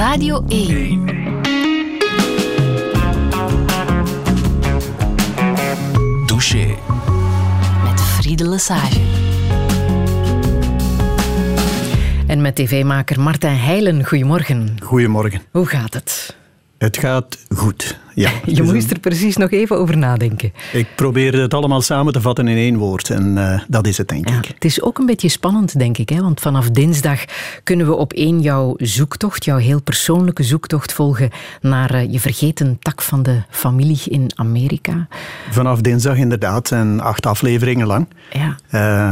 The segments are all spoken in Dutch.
Radio 1. Douche. Met Friede Lesage. En met tv-maker Martijn Heilen, goedemorgen. Goedemorgen. Hoe gaat het? Het gaat goed. Ja, je moest er precies nog even over nadenken. Ik probeerde het allemaal samen te vatten in één woord en uh, dat is het, denk ja, ik. Het is ook een beetje spannend, denk ik. Hè? Want vanaf dinsdag kunnen we op één jouw zoektocht, jouw heel persoonlijke zoektocht, volgen naar uh, je vergeten tak van de familie in Amerika. Vanaf dinsdag inderdaad, en acht afleveringen lang. Ja.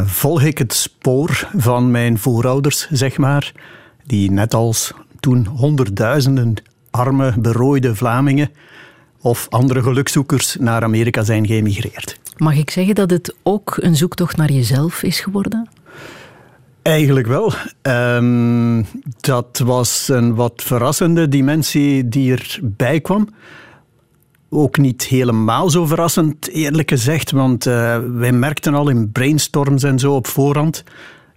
Uh, volg ik het spoor van mijn voorouders, zeg maar, die net als toen honderdduizenden arme, berooide Vlamingen of andere gelukzoekers naar Amerika zijn geëmigreerd. Mag ik zeggen dat het ook een zoektocht naar jezelf is geworden? Eigenlijk wel. Um, dat was een wat verrassende dimensie die erbij kwam. Ook niet helemaal zo verrassend, eerlijk gezegd, want uh, wij merkten al in brainstorms en zo op voorhand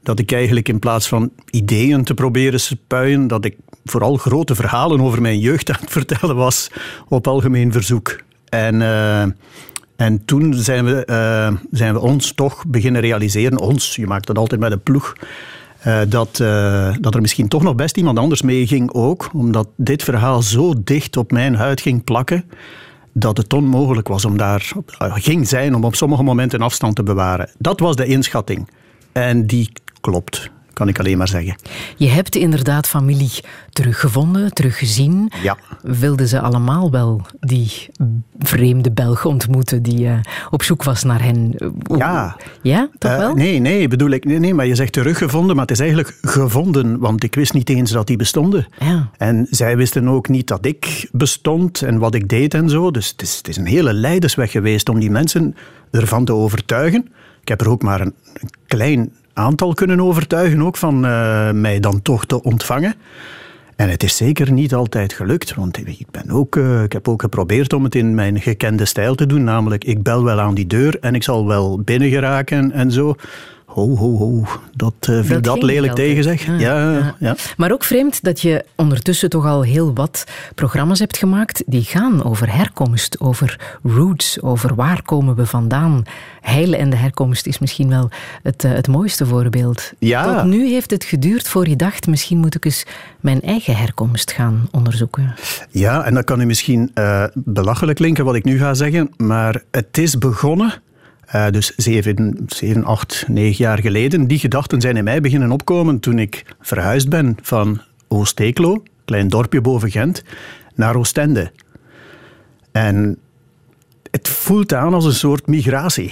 dat ik eigenlijk in plaats van ideeën te proberen spuien, dat ik vooral grote verhalen over mijn jeugd aan het vertellen was op algemeen verzoek. En, uh, en toen zijn we, uh, zijn we ons toch beginnen realiseren, ons, je maakt dat altijd met een ploeg, uh, dat, dat er misschien toch nog best iemand anders mee ging ook, omdat dit verhaal zo dicht op mijn huid ging plakken, dat het onmogelijk was om daar, ging zijn om op sommige momenten afstand te bewaren. Dat was de inschatting. En die klopt kan ik alleen maar zeggen. Je hebt inderdaad familie teruggevonden, teruggezien. Ja. Wilden ze allemaal wel die vreemde Belg ontmoeten die uh, op zoek was naar hen? Ja. Ja, toch uh, wel? Nee, nee, bedoel ik, nee, nee, maar je zegt teruggevonden, maar het is eigenlijk gevonden, want ik wist niet eens dat die bestonden. Ja. En zij wisten ook niet dat ik bestond en wat ik deed en zo. Dus het is, het is een hele leidersweg geweest om die mensen ervan te overtuigen. Ik heb er ook maar een klein aantal kunnen overtuigen ook van uh, mij dan toch te ontvangen. En het is zeker niet altijd gelukt, want ik, ben ook, uh, ik heb ook geprobeerd om het in mijn gekende stijl te doen, namelijk ik bel wel aan die deur en ik zal wel binnen geraken en zo. Ho, ho, ho. Dat uh, viel dat, dat lelijk tegen, zeg. Ah, ja, ja. ja, Maar ook vreemd dat je ondertussen toch al heel wat programma's hebt gemaakt die gaan over herkomst, over roots, over waar komen we vandaan. Heilen en de herkomst is misschien wel het, uh, het mooiste voorbeeld. Ja. Tot nu heeft het geduurd voor je dacht, misschien moet ik eens mijn eigen herkomst gaan onderzoeken. Ja, en dat kan u misschien uh, belachelijk klinken wat ik nu ga zeggen, maar het is begonnen... Uh, dus zeven, zeven, acht, negen jaar geleden. Die gedachten zijn in mij beginnen opkomen toen ik verhuisd ben van Oost-Eeklo, klein dorpje boven Gent, naar Oostende. En het voelt aan als een soort migratie.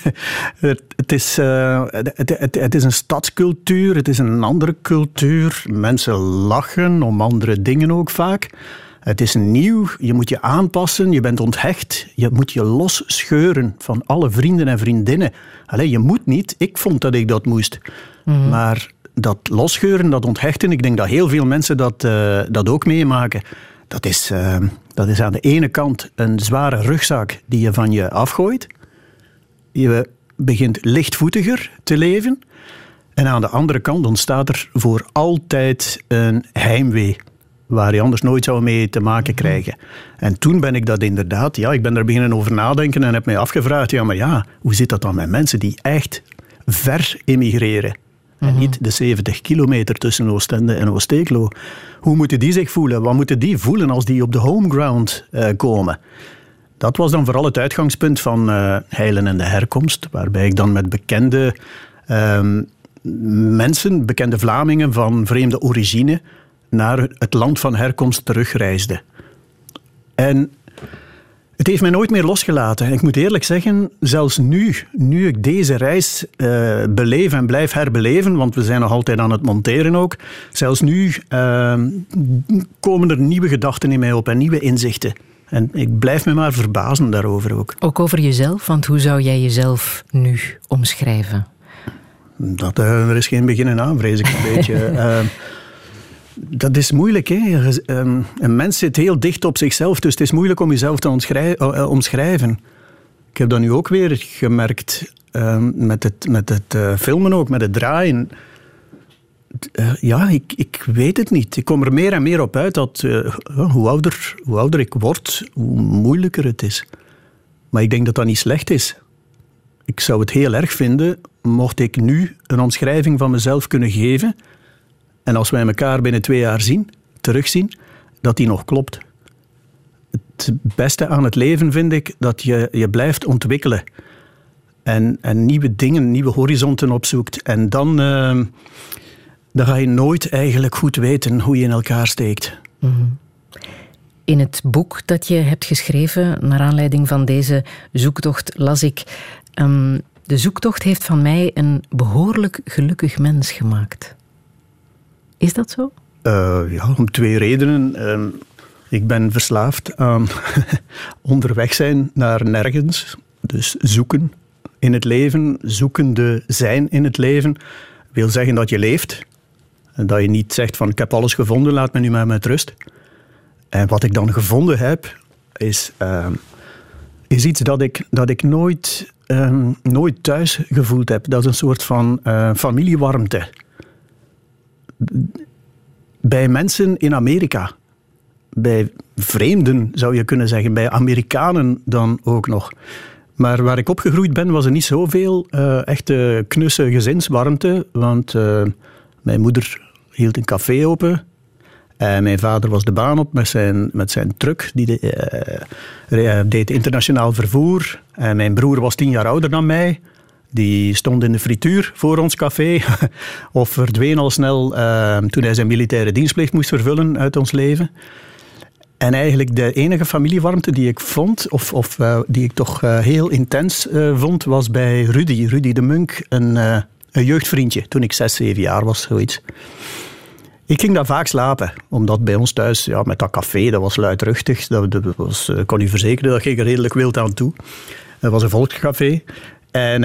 het, is, het, het, het, is een stadscultuur, het is een andere cultuur. Mensen lachen om andere dingen ook vaak. Het is nieuw, je moet je aanpassen, je bent onthecht, je moet je losscheuren van alle vrienden en vriendinnen. Allee, je moet niet, ik vond dat ik dat moest. Mm. Maar dat losscheuren, dat onthechten, ik denk dat heel veel mensen dat, uh, dat ook meemaken. Dat is, uh, dat is aan de ene kant een zware rugzak die je van je afgooit. Je begint lichtvoetiger te leven. En aan de andere kant ontstaat er voor altijd een heimwee waar je anders nooit zou mee te maken krijgen. En toen ben ik dat inderdaad, ja, ik ben er beginnen over nadenken en heb mij afgevraagd, ja, maar ja, hoe zit dat dan met mensen die echt ver emigreren? En niet de 70 kilometer tussen Oostende en Oosteeklo. Hoe moeten die zich voelen? Wat moeten die voelen als die op de homeground uh, komen? Dat was dan vooral het uitgangspunt van uh, Heilen en de Herkomst, waarbij ik dan met bekende uh, mensen, bekende Vlamingen van vreemde origine, naar het land van herkomst terugreisde. En het heeft mij nooit meer losgelaten. Ik moet eerlijk zeggen, zelfs nu, nu ik deze reis uh, beleef en blijf herbeleven, want we zijn nog altijd aan het monteren ook, zelfs nu uh, komen er nieuwe gedachten in mij op en nieuwe inzichten. En ik blijf me maar verbazen daarover ook. Ook over jezelf, want hoe zou jij jezelf nu omschrijven? Dat, uh, er is geen beginnen aan, vrees ik een beetje. Dat is moeilijk. Hè? Een mens zit heel dicht op zichzelf, dus het is moeilijk om jezelf te omschrijven. Ik heb dat nu ook weer gemerkt met het, met het filmen ook, met het draaien. eh, ja, ik, ik weet het niet. Ik kom er meer en meer op uit dat hoe, ouder, hoe ouder ik word, hoe moeilijker het is. Maar ik denk dat dat niet slecht is. Ik zou het heel erg vinden mocht ik nu een omschrijving van mezelf kunnen geven. En als wij elkaar binnen twee jaar zien, terugzien, dat die nog klopt. Het beste aan het leven vind ik dat je je blijft ontwikkelen. En, en nieuwe dingen, nieuwe horizonten opzoekt. En dan, uh, dan ga je nooit eigenlijk goed weten hoe je in elkaar steekt. Mhm. In het boek dat je hebt geschreven, naar aanleiding van deze zoektocht, las ik. Um, de zoektocht heeft van mij een behoorlijk gelukkig mens gemaakt. Is dat zo? Uh, ja, om twee redenen. Uh, ik ben verslaafd aan onderweg zijn naar nergens. Dus zoeken in het leven, zoekende zijn in het leven, wil zeggen dat je leeft. En dat je niet zegt van ik heb alles gevonden, laat me nu maar met rust. En wat ik dan gevonden heb, is, uh, is iets dat ik, dat ik nooit, uh, nooit thuis gevoeld heb. Dat is een soort van uh, familiewarmte. Bij mensen in Amerika. Bij vreemden zou je kunnen zeggen, bij Amerikanen dan ook nog. Maar waar ik opgegroeid ben, was er niet zoveel uh, echte knusse gezinswarmte. Want uh, mijn moeder hield een café open. En mijn vader was de baan op met zijn, met zijn truck. Die de, uh, deed internationaal vervoer. En mijn broer was tien jaar ouder dan mij. Die stond in de frituur voor ons café. of verdween al snel toen hij zijn militaire dienstplicht moest vervullen uit ons leven. En eigenlijk de enige familiewarmte die ik vond, of, of uh, die ik toch uh, heel intens vond, was bij Rudy. Rudy de Munk, een, een jeugdvriendje, toen ik zes, zeven jaar was, zoiets. Ik ging daar vaak slapen, omdat bij ons thuis, ja, met dat café, dat was luidruchtig. Dat, dat was, ik kon u verzekeren, dat ging er redelijk wild aan toe. Het was een volkscafé. En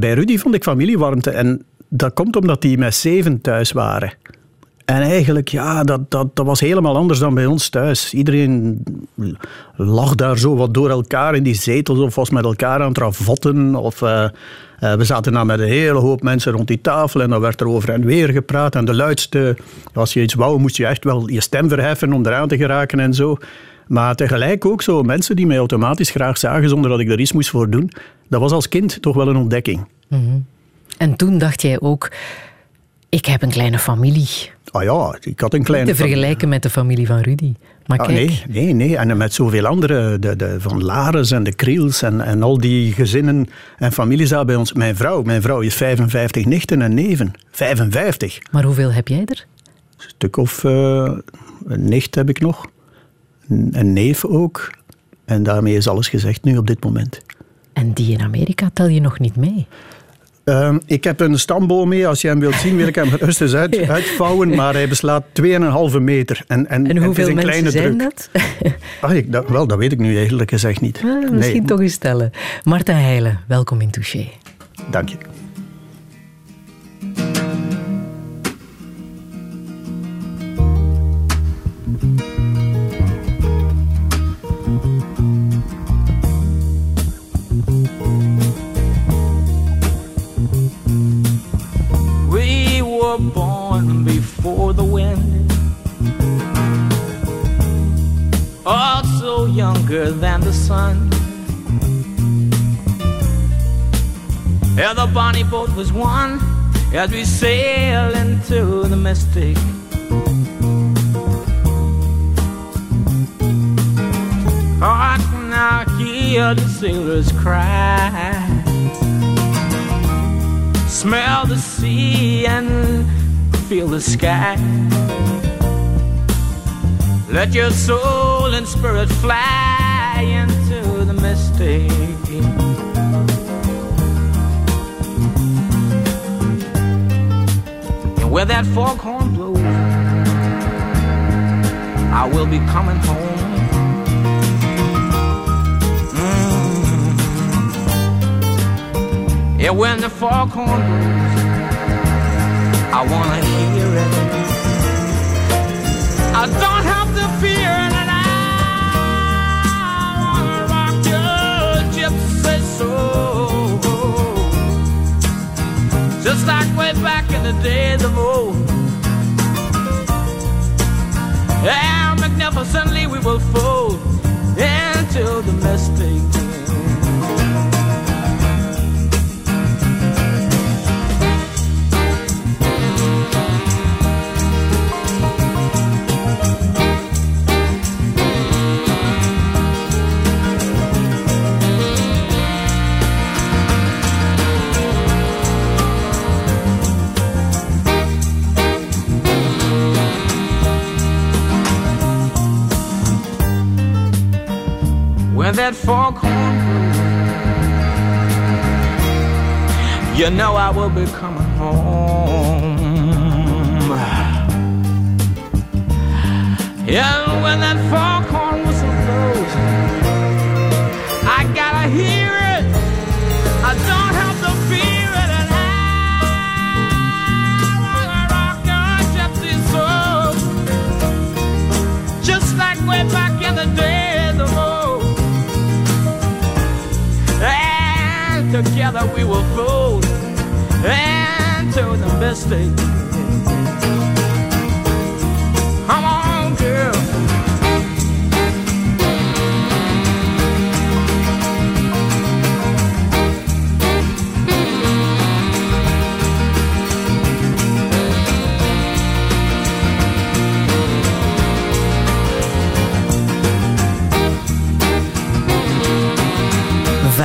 bij Rudy vond ik familiewarmte. En dat komt omdat die met zeven thuis waren. En eigenlijk, ja, dat, dat, dat was helemaal anders dan bij ons thuis. Iedereen lag daar zo wat door elkaar in die zetels of was met elkaar aan het ravotten. Of uh, uh, we zaten dan met een hele hoop mensen rond die tafel en dan werd er over en weer gepraat. En de luidste, als je iets wou, moest je echt wel je stem verheffen om eraan te geraken en zo. Maar tegelijk ook zo mensen die mij automatisch graag zagen zonder dat ik er iets moest voor doen. Dat was als kind toch wel een ontdekking. Mm -hmm. En toen dacht jij ook, ik heb een kleine familie. Ah ja, ik had een kleine... Te vergelijken met de familie van Rudy. Maar ah, kijk. Nee, nee, nee. En met zoveel andere, de, de, van Lares en de Kriels en, en al die gezinnen en families daar bij ons. Mijn vrouw, mijn vrouw is 55 nichten en neven. 55. Maar hoeveel heb jij er? Een stuk of uh, een nicht heb ik nog. Een neef ook. En daarmee is alles gezegd nu op dit moment. En die in Amerika tel je nog niet mee? Uh, ik heb een stamboom mee. Als je hem wilt zien, wil ik hem rustig eens uit, uitvouwen. Maar hij beslaat 2,5 meter. En, en, en hoeveel en het is een mensen zijn druk. dat? ah, ik, dat? Wel, dat weet ik nu eigenlijk gezegd niet. Ah, misschien nee. toch eens stellen. Marta Heijlen, welkom in Touché. Dank je. Were born before the wind. Also younger than the sun. Yeah, the bonnie boat was one as we sail into the mystic. Oh, I can now hear the sailors cry smell the sea and feel the sky. Let your soul and spirit fly into the mystic. And where that foghorn blows, I will be coming home. Yeah, when the foghorn blows, I wanna hear it. I don't have to fear and I wanna rock your gypsy soul, just like way back in the days of old. And magnificently we will fold into the mistake. That foghorn blows, you know I will be coming home. And when that foghorn that we will fools and to the mistake.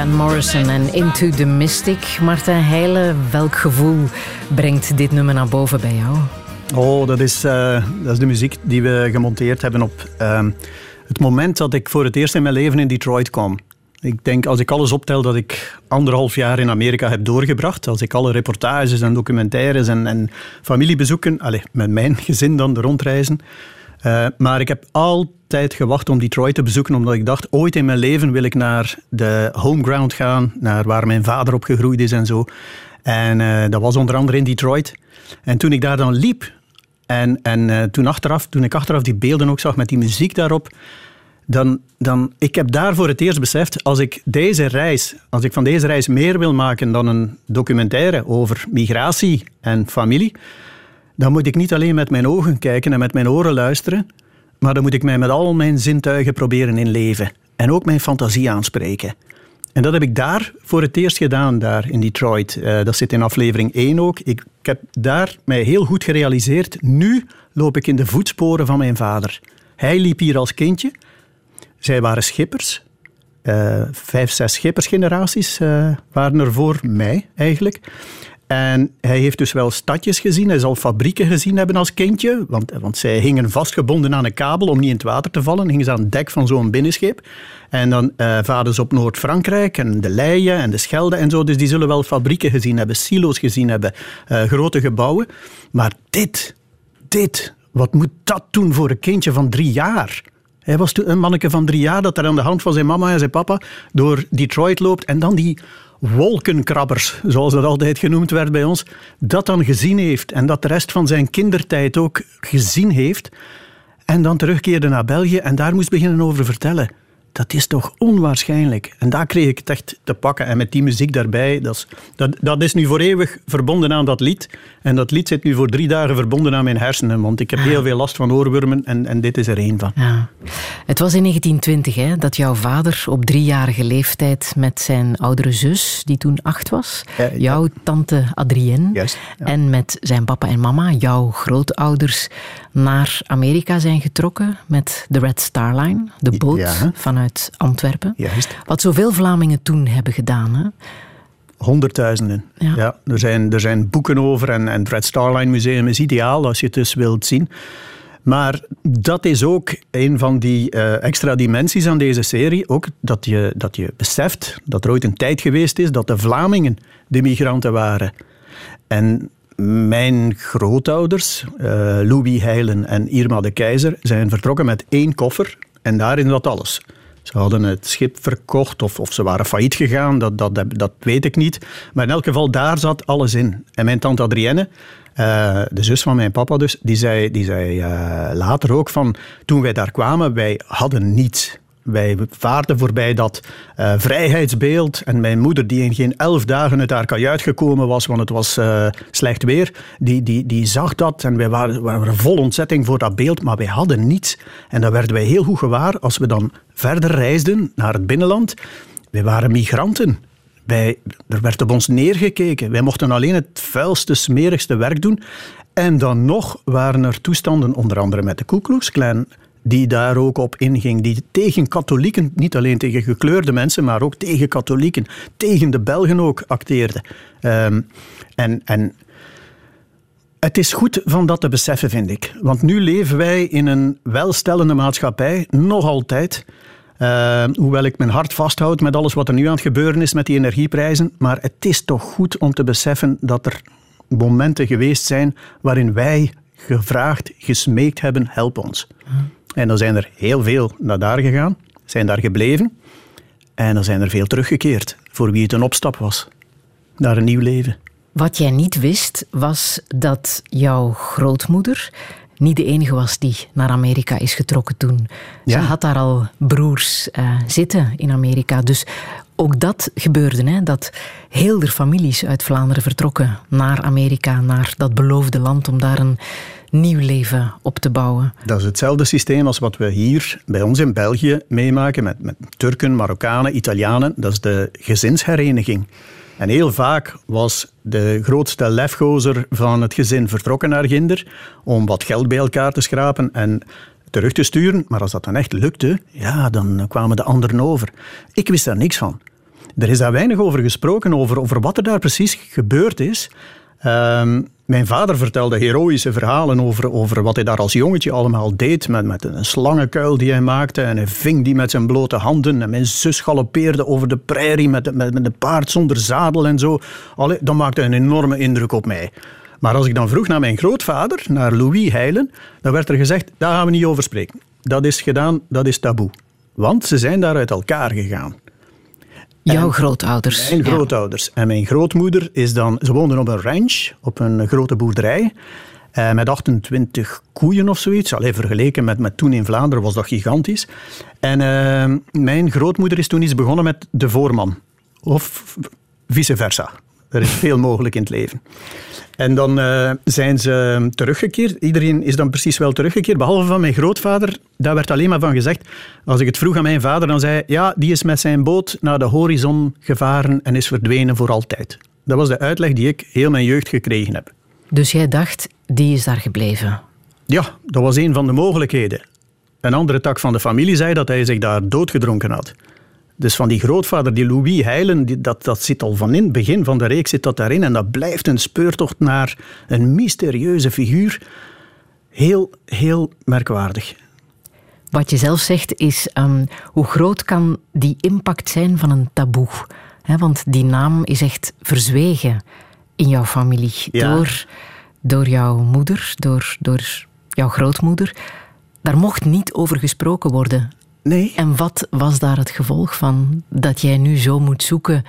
Morrison en Into the Mystic. Martijn Heijlen, welk gevoel brengt dit nummer naar boven bij jou? Oh, dat is, eh, dat is de muziek die we gemonteerd hebben op ehm, het moment dat ik voor het eerst in mijn leven in Detroit kwam. Ik denk, als ik alles optel, dat ik anderhalf jaar in Amerika heb doorgebracht. Als ik alle reportages en documentaires en, en familiebezoeken, allez, met mijn gezin dan rondreizen. Eh, maar ik heb altijd gewacht om Detroit te bezoeken, omdat ik dacht, ooit in mijn leven wil ik naar de homeground gaan, naar waar mijn vader opgegroeid is en zo. En eh, dat was onder andere in Detroit. En toen ik daar dan liep, en, en eh, toen, achteraf, toen ik achteraf die beelden ook zag met die muziek daarop, dan, dan, ik heb daar voor het eerst beseft, als ik deze reis, als ik van deze reis meer wil maken dan een documentaire over migratie en familie, dan moet ik niet alleen met mijn ogen kijken en met mijn oren luisteren, maar dan moet ik mij met al mijn zintuigen proberen inleven en ook mijn fantasie aanspreken. En dat heb ik daar voor het eerst gedaan, daar in Detroit. Eh, dat zit in aflevering 1 ook. Ik, heb daar mij heel goed gerealiseerd. Nu loop ik in de voetsporen van mijn vader. Hij liep hier als kindje. Zij waren schippers. Eh, vijf, zes schippersgeneraties eh, waren er voor mij eigenlijk. En hij heeft dus wel stadjes gezien. Hij zal fabrieken gezien hebben als kindje. Want, want zij hingen vastgebonden aan een kabel om niet in het water te vallen. Hingen ze aan het dek van zo'n binnenschip. En dan uh, varen ze op Noord-Frankrijk en de Leien en de Schelde en zo. Dus die zullen wel fabrieken gezien hebben, silo's gezien hebben, uh, grote gebouwen. Maar dit, dit, wat moet dat doen voor een kindje van drie jaar? Hij was toen een manneke van drie jaar dat er aan de hand van zijn mama en zijn papa door Detroit loopt. En dan die wolkenkrabbers, zoals dat altijd genoemd werd bij ons, dat dan gezien heeft en dat de rest van zijn kindertijd ook gezien heeft. En dan terugkeerde naar België en daar moest beginnen over vertellen. Dat is toch onwaarschijnlijk. En daar kreeg ik het echt te pakken. En met die muziek daarbij, dat is, dat, dat is nu voor eeuwig verbonden aan dat lied. En dat lied zit nu voor drie dagen verbonden aan mijn hersenen. Want ik heb heel veel last van oorwormen en, en dit is er één van. Ja. Het was in 1920 hè, dat jouw vader op driejarige leeftijd met zijn oudere zus, die toen acht was, Ja, ja. jouw tante Adrienne, Juist, en met zijn papa en mama, jouw grootouders, naar Amerika zijn getrokken met de Red Star Line, de boot Ja. vanuit Antwerpen. Juist. Wat zoveel Vlamingen toen hebben gedaan. Hè? Honderdduizenden. Ja. Ja. er, zijn, er zijn boeken over en, en het Red Star Line Museum is ideaal als je het dus wilt zien. Maar dat is ook een van die eh, extra dimensies aan deze serie. Ook dat je, dat je beseft dat er ooit een tijd geweest is dat de Vlamingen de migranten waren. En mijn grootouders, eh, Louis Heilen en Irma de Keizer, zijn vertrokken met één koffer en daarin zat alles. Ze hadden het schip verkocht of, of ze waren failliet gegaan, dat, dat, dat weet ik niet. Maar in elk geval, daar zat alles in. En mijn tante Adrienne, eh, de zus van mijn papa dus, die zei, die zei eh, later ook van... Toen wij daar kwamen, wij hadden niets. Wij vaarden voorbij dat uh, vrijheidsbeeld. En mijn moeder, die in geen elf dagen uit haar kajuit gekomen was, want het was uh, slecht weer, die, die, die zag dat. En wij waren, waren vol ontzetting voor dat beeld, maar wij hadden niets. En dat werden wij heel goed gewaar als we dan verder reisden naar het binnenland. Wij waren migranten. Wij, er werd op ons neergekeken. Wij mochten alleen het vuilste, smerigste werk doen. En dan nog waren er toestanden, onder andere met de Ku Klan, die daar ook op inging, die tegen katholieken, niet alleen tegen gekleurde mensen, maar ook tegen katholieken, tegen de Belgen ook acteerde. Um, en, en het is goed van dat te beseffen, vind ik. Want nu leven wij in een welstellende maatschappij, nog altijd. Uh, hoewel ik mijn hart vasthoud met alles wat er nu aan het gebeuren is met die energieprijzen. Maar het is toch goed om te beseffen dat er momenten geweest zijn waarin wij gevraagd, gesmeekt hebben, help ons. En dan zijn er heel veel naar daar gegaan, zijn daar gebleven. En dan zijn er veel teruggekeerd, voor wie het een opstap was. Naar een nieuw leven. Wat jij niet wist, was dat jouw grootmoeder niet de enige was die naar Amerika is getrokken toen. Ze had daar al broers uh, zitten in Amerika. Dus ook dat gebeurde, hè, dat heel de families uit Vlaanderen vertrokken naar Amerika, naar dat beloofde land, om daar een nieuw leven op te bouwen. Dat is hetzelfde systeem als wat we hier bij ons in België meemaken met, met Turken, Marokkanen, Italianen. Dat is de gezinshereniging. En heel vaak was de grootste lefgozer van het gezin vertrokken naar Ginder om wat geld bij elkaar te schrapen en terug te sturen. Maar als dat dan echt lukte, ja, dan kwamen de anderen over. Ik wist daar niks van. Er is daar weinig over gesproken, over, over wat er daar precies gebeurd is. Ehm, mijn vader vertelde heroïsche verhalen over, over wat hij daar als jongetje allemaal deed. Met, met een slangenkuil die hij maakte en hij ving die met zijn blote handen. En mijn zus galoppeerde over de prairie met, met, met een paard zonder zadel en zo. Allee, dat maakte een enorme indruk op mij. Maar als ik dan vroeg naar mijn grootvader, naar Louis Heilen, dan werd er gezegd, daar gaan we niet over spreken. Dat is gedaan, dat is taboe. Want ze zijn daar uit elkaar gegaan. Jouw grootouders. Mijn grootouders. En mijn grootmoeder is dan... Ze woonden op een ranch, op een grote boerderij. Eh, met 28 koeien of zoiets. Alleen vergeleken met, met toen in Vlaanderen was dat gigantisch. En uh, mijn grootmoeder is toen iets begonnen met de voorman. Of vice versa. Er is veel mogelijk in het leven. En dan uh, zijn ze teruggekeerd. Iedereen is dan precies wel teruggekeerd, behalve van mijn grootvader. Daar werd alleen maar van gezegd. Als ik het vroeg aan mijn vader, dan zei hij: Ja, die is met zijn boot naar de horizon gevaren en is verdwenen voor altijd. Dat was de uitleg die ik heel mijn jeugd gekregen heb. Dus jij dacht, die is daar gebleven? Ja, dat was een van de mogelijkheden. Een andere tak van de familie zei dat hij zich daar doodgedronken had. Dus van die grootvader, die Louis Heilen, die, dat, dat zit al van in het begin van de reeks zit dat daarin. En dat blijft een speurtocht naar een mysterieuze figuur. Heel, heel merkwaardig. Wat je zelf zegt is, um, hoe groot kan die impact zijn van een taboe? He, want die naam is echt verzwegen in jouw familie. Ja. Door, door jouw moeder, door, door jouw grootmoeder. Daar mocht niet over gesproken worden. Nee. En wat was daar het gevolg van dat jij nu zo moet zoeken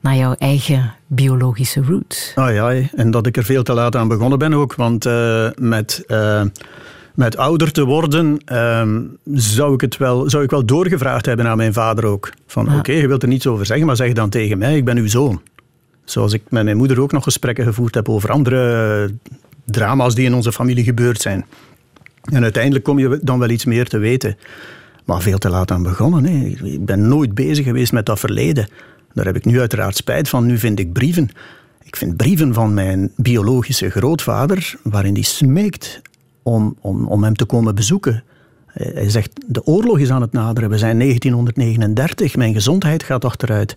naar jouw eigen biologische roots? Ah ja, en dat ik er veel te laat aan begonnen ben ook. Want uh, met, uh, met ouder te worden uh, zou, ik het wel, zou ik wel doorgevraagd hebben aan mijn vader ook. Van Ja. oké, je wilt er niets over zeggen, maar zeg dan tegen mij, ik ben uw zoon. Zoals ik met mijn moeder ook nog gesprekken gevoerd heb over andere drama's die in onze familie gebeurd zijn. En uiteindelijk kom je dan wel iets meer te weten. Maar veel te laat aan begonnen. Hè. Ik ben nooit bezig geweest met dat verleden. Daar heb ik nu uiteraard spijt van. Nu vind ik brieven. Ik vind brieven van mijn biologische grootvader, waarin hij smeekt om, om, om hem te komen bezoeken. Hij zegt, de oorlog is aan het naderen. We zijn 1939, mijn gezondheid gaat achteruit.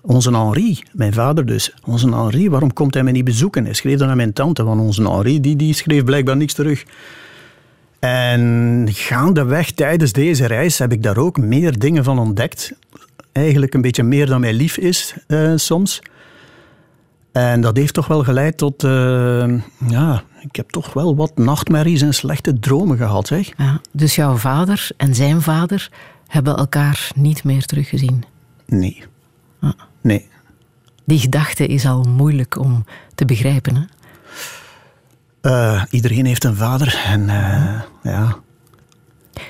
Onze Henri, mijn vader dus, onze Henri, waarom komt hij me niet bezoeken? Hij schreef dan aan mijn tante, want onze Henri die, die schreef blijkbaar niks terug. En gaandeweg tijdens deze reis heb ik daar ook meer dingen van ontdekt. Eigenlijk een beetje meer dan mij lief is uh, soms. En dat heeft toch wel geleid tot... Uh, ja, ik heb toch wel wat nachtmerries en slechte dromen gehad. Zeg. Ja, dus jouw vader en zijn vader hebben elkaar niet meer teruggezien? Nee. Ah. Nee. Die gedachte is al moeilijk om te begrijpen, hè? Uh, iedereen heeft een vader en uh, ja.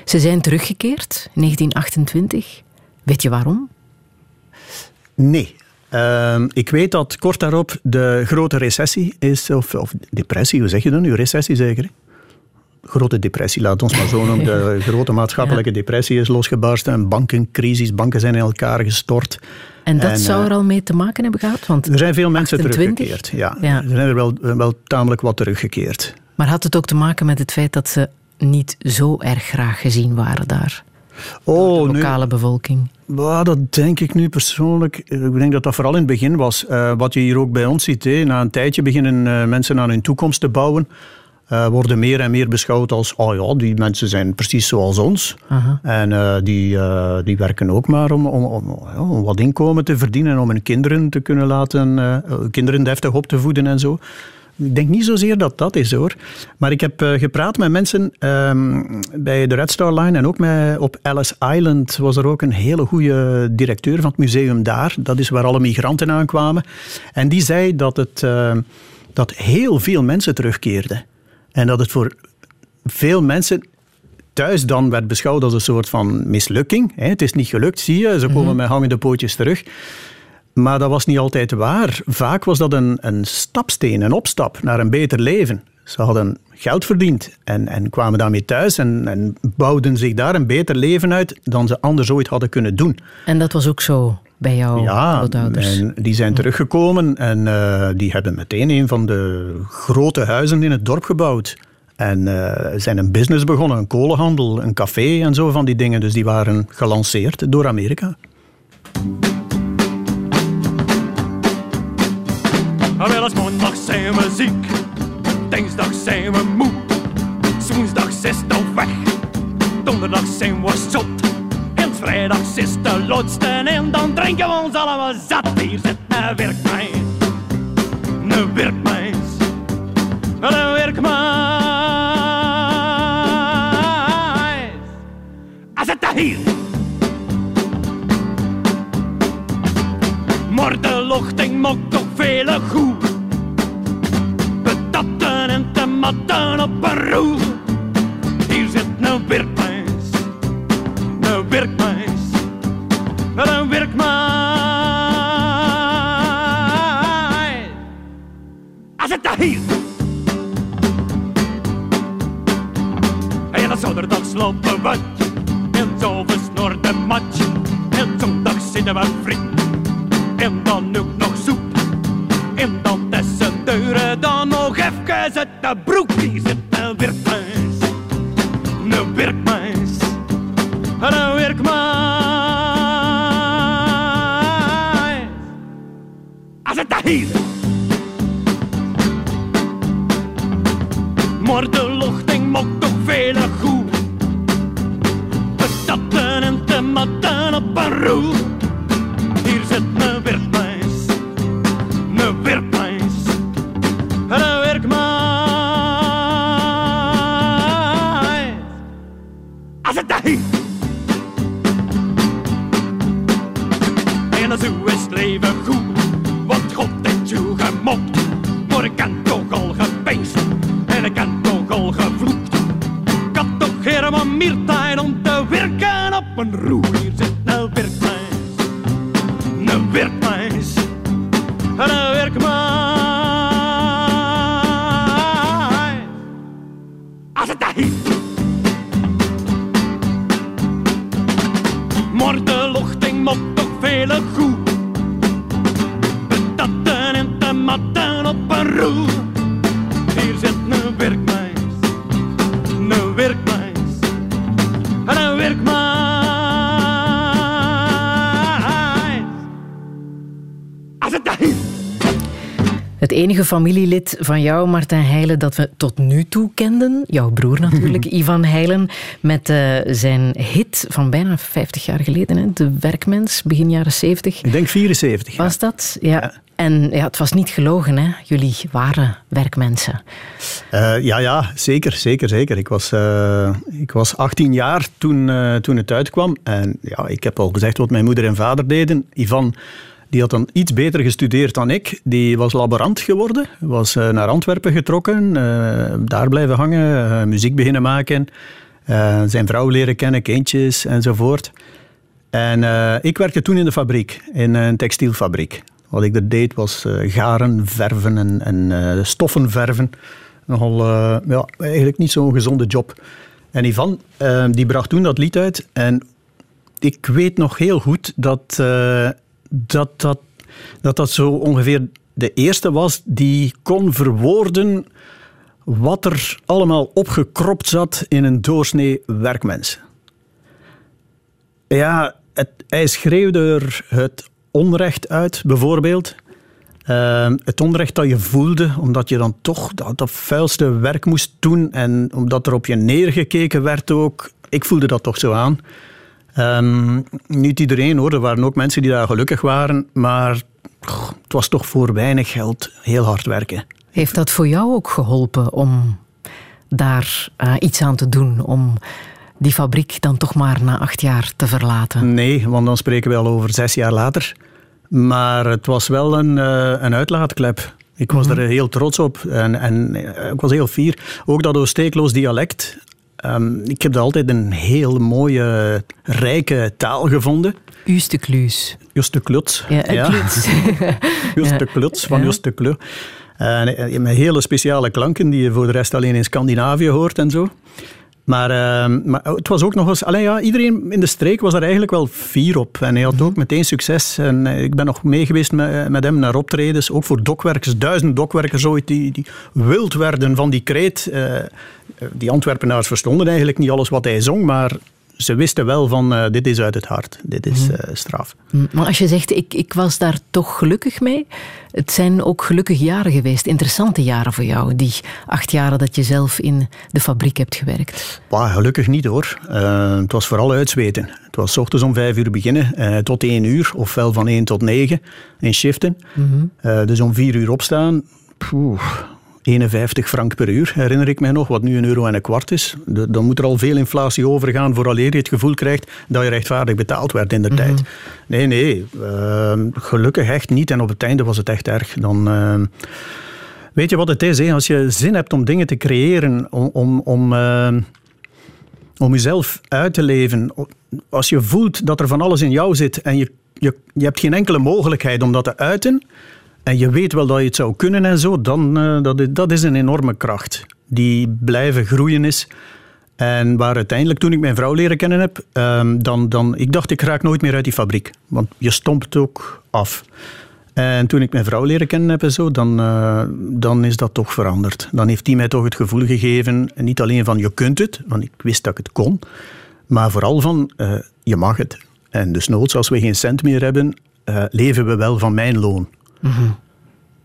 Ze zijn teruggekeerd in 1928. Weet je waarom? Nee. Ehm, ik weet dat kort daarop de grote recessie is, of, of depressie, hoe zeg je dat nu? Recessie zeker? hè? Grote depressie, laat ons maar zo noemen. De grote maatschappelijke depressie is losgebarsten. Een bankencrisis, banken zijn in elkaar gestort. En dat En, zou eh, er al mee te maken hebben gehad? Want Er zijn veel mensen 28? teruggekeerd. Ja, Ja. er zijn er wel, wel tamelijk wat teruggekeerd. Maar had het ook te maken met het feit dat ze niet zo erg graag gezien waren daar? Oh, de nu, lokale bevolking. Dat denk ik nu persoonlijk. Ik denk dat dat vooral in het begin was. Eh, wat je hier ook bij ons ziet. Na een tijdje beginnen eh, mensen aan hun toekomst te bouwen. Eh, worden meer en meer beschouwd als, oh ja, die mensen zijn precies zoals ons. Aha. En eh, die, eh, die werken ook maar om, om, om, ja, om wat inkomen te verdienen en om hun kinderen te kunnen laten, kinderen deftig op te voeden en zo. Ik denk niet zozeer dat dat is hoor. Maar ik heb gepraat met mensen ehm, bij de Red Star Line en ook met, op Ellis Island was er ook een hele goede directeur van het museum daar. Dat is waar alle migranten aankwamen. En die zei dat, het, dat heel veel mensen terugkeerden. En dat het voor veel mensen thuis dan werd beschouwd als een soort van mislukking. Hè. Het is niet gelukt, zie je. Ze komen met hangende pootjes terug. Maar dat was niet altijd waar. Vaak was dat een, een stapsteen, een opstap naar een beter leven. Ze hadden geld verdiend en, en kwamen daarmee thuis en, en bouwden zich daar een beter leven uit dan ze anders ooit hadden kunnen doen. En dat was ook zo bij jouw Ja, grootouders? en die zijn teruggekomen en eh, die hebben meteen een van de grote huizen in het dorp gebouwd. En eh, zijn een business begonnen, een kolenhandel, een café en zo van die dingen. Dus die waren gelanceerd door Amerika. Ah, Wel eens maandag zijn we ziek, dinsdag zijn we moe, woensdag is het weg, donderdag zijn we zot. Vrijdag is de en dan drinken we ons allemaal zat. Hier zit een werkmeis, een werkmeis, een werkmeis. Hij zit daar hier. Maar de maakt toch vele goed. Patatten en tomaten op een roer. Hier zit een werkmeis, werkmeis, een werkmeis. Zit daar hier. En op zaterdag slopen we, en zo versnort de match. En zondag zitten we vriend. En dan ook nog soep. En dan tussen deuren dan nog even uit de familielid van jou, Martijn Heijlen, dat we tot nu toe kenden, jouw broer natuurlijk, Ivan Heijlen, met eh, zijn hit van bijna 50 jaar geleden, hè, De Werkmens, begin jaren 70. Ik denk 74. ja. Was dat? Ja. En ja, het was niet gelogen, hè? Jullie waren werkmensen. Eh, ja, ja, zeker, zeker, zeker. Ik was, eh, ik was 18 jaar toen, toen het uitkwam. En ja, ik heb al gezegd wat mijn moeder en vader deden. Ivan die had dan iets beter gestudeerd dan ik. Die was laborant geworden, was eh, naar Antwerpen getrokken, eh, daar blijven hangen, eh, muziek beginnen maken. Zijn vrouw leren kennen, kindjes enzovoort. En ik werkte toen in de fabriek, in een textielfabriek. Wat ik er deed was garen, verven en, en stoffen verven. Nogal, ja, eigenlijk niet zo'n gezonde job. En Ivan, die bracht toen dat lied uit. En ik weet nog heel goed dat, dat, dat, dat dat zo ongeveer de eerste was die kon verwoorden wat er allemaal opgekropt zat in een doorsnee werkmens. Ja, hij schreeuwde er het onrecht uit, bijvoorbeeld. Ehm, het onrecht dat je voelde, omdat je dan toch dat, dat vuilste werk moest doen en omdat er op je neergekeken werd ook. Ik voelde dat toch zo aan. Ehm, niet iedereen hoor, er waren ook mensen die daar gelukkig waren, maar goh, het was toch voor weinig geld heel hard werken. Heeft dat voor jou ook geholpen om daar eh, iets aan te doen? Om die fabriek dan toch maar na acht jaar te verlaten? Nee, want dan spreken we al over zes jaar later. Maar het was wel een, eh, een uitlaatklep. Ik was er heel trots op en, en eh, ik was heel fier. Ook dat Oosteekloos dialect. Ehm, ik heb dat altijd een heel mooie, rijke taal gevonden. Uus de Kluus. Just de kluts. Ja, kluts. Just Ja. de kluts van Ja. Just de Klu. En, eh, met hele speciale klanken die je voor de rest alleen in Scandinavië hoort en zo. Maar, ehm, maar het was ook nog eens... Allee, ja, iedereen in de streek was er eigenlijk wel fier op. En hij had ook meteen succes. En eh, ik ben nog mee geweest met, met hem naar optredens. Ook voor dokwerkers, duizend dokwerkers ooit, die, die wild werden van die kreet. Eh, die Antwerpenaars verstonden eigenlijk niet alles wat hij zong, maar ze wisten wel van eh, dit is uit het hart. Dit is eh, straf. Hm, Maar als je zegt, ik, ik was daar toch gelukkig mee. Het zijn ook gelukkige jaren geweest, interessante jaren voor jou. Die acht jaren dat je zelf in de fabriek hebt gewerkt. Bah, gelukkig niet hoor. Eh, het was vooral uitzweten. Het was ochtends om vijf uur beginnen tot één uur, ofwel van één tot negen in shiften. Eh, dus om vier uur opstaan. Poeh, 51 frank per uur, herinner ik mij nog, wat nu een euro en een kwart is. De- dan moet er al veel inflatie overgaan vooraleer je het gevoel krijgt dat je rechtvaardig betaald werd in de tijd. Nee, nee, eh, gelukkig echt niet. En op het einde was het echt erg. Dan... eh, Weet je wat het is? Hè? Als je zin hebt om dingen te creëren, om, om, om, eh, om jezelf uit te leven, als je voelt dat er van alles in jou zit en je, je, je hebt geen enkele mogelijkheid om dat te uiten, en je weet wel dat je het zou kunnen en zo, dan uh, dat, is, dat een enorme kracht die blijven groeien is. En waar uiteindelijk, toen ik mijn vrouw leren kennen heb, um, dan, dan, ik dacht ik raak nooit meer uit die fabriek. Want je stompt ook af. En toen ik mijn vrouw leren kennen heb en zo, dan, uh, dan is dat toch veranderd. Dan heeft die mij toch het gevoel gegeven, niet alleen van je kunt het, want ik wist dat ik het kon, maar vooral van uh, je mag het. En dus noods, als we geen cent meer hebben, leven we wel van mijn loon.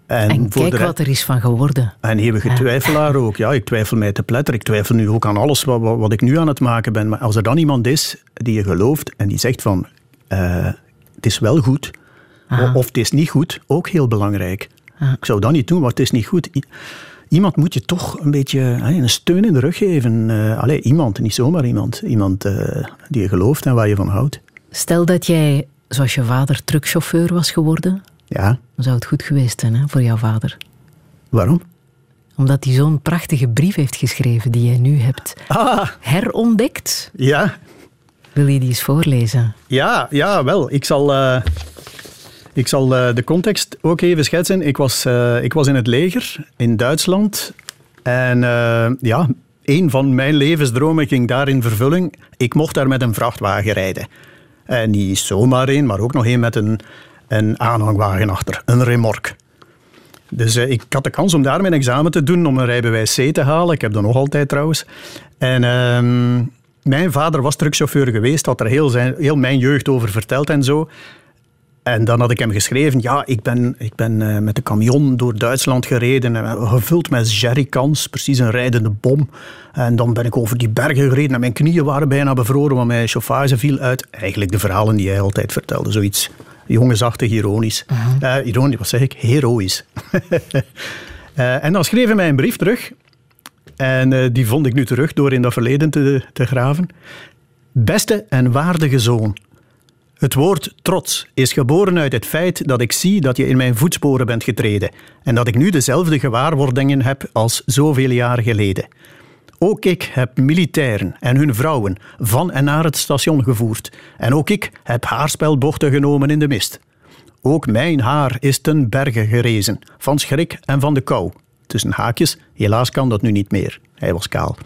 En, en kijk wat er is van geworden. En eeuwige ja. twijfelaar ook. Ja, ik twijfel mij te pletter. Ik twijfel nu ook aan alles wat, wat, wat, ik nu aan het maken ben. Maar als er dan iemand is die je gelooft en die zegt van... Uh, het is wel goed, Aha. of het is niet goed, ook heel belangrijk. Aha. Ik zou dat niet doen, maar het is niet goed. Iemand moet je toch een beetje een steun in de rug geven. Uh, allee, iemand, niet zomaar iemand. Iemand uh, die je gelooft en waar je van houdt. Stel dat jij, zoals je vader, truckchauffeur was geworden... Ja. Dan zou het goed geweest zijn hè, voor jouw vader. Waarom? Omdat hij zo'n prachtige brief heeft geschreven die jij nu hebt ah. herontdekt. Ja. Wil je die eens voorlezen? Ja, ja wel. Ik zal, uh, ik zal uh, de context ook even schetsen. Ik was, uh, ik was in het leger in Duitsland. En ja, een van mijn levensdromen ging daar in vervulling. Ik mocht daar met een vrachtwagen rijden. En niet zomaar één, maar ook nog één met een een aanhangwagen achter, een remork. Dus uh, ik had de kans om daar mijn examen te doen, om een rijbewijs C te halen. Ik heb dat nog altijd trouwens. En uh, mijn vader was truckchauffeur geweest, had er heel, zijn, heel mijn jeugd over verteld en zo. En dan had ik hem geschreven, ja, ik ben, ik ben uh, met de camion door Duitsland gereden, gevuld met jerrycans, precies een rijdende bom. En dan ben ik over die bergen gereden en mijn knieën waren bijna bevroren, want mijn chauffage viel uit. Eigenlijk de verhalen die hij altijd vertelde, zoiets jongensachtig, ironisch. Uh -huh. uh, ironisch, wat zeg ik? Heroïs. uh, en dan schreef hij mij een brief terug. En uh, die vond ik nu terug door in dat verleden te, te graven. Beste en waardige zoon. Het woord trots is geboren uit het feit dat ik zie dat je in mijn voetsporen bent getreden en dat ik nu dezelfde gewaarwordingen heb als zoveel jaren geleden. Ook ik heb militairen en hun vrouwen van en naar het station gevoerd. En ook ik heb haarspelbochten genomen in de mist. Ook mijn haar is ten berge gerezen, van schrik en van de kou. Tussen haakjes, helaas kan dat nu niet meer. Hij was kaal.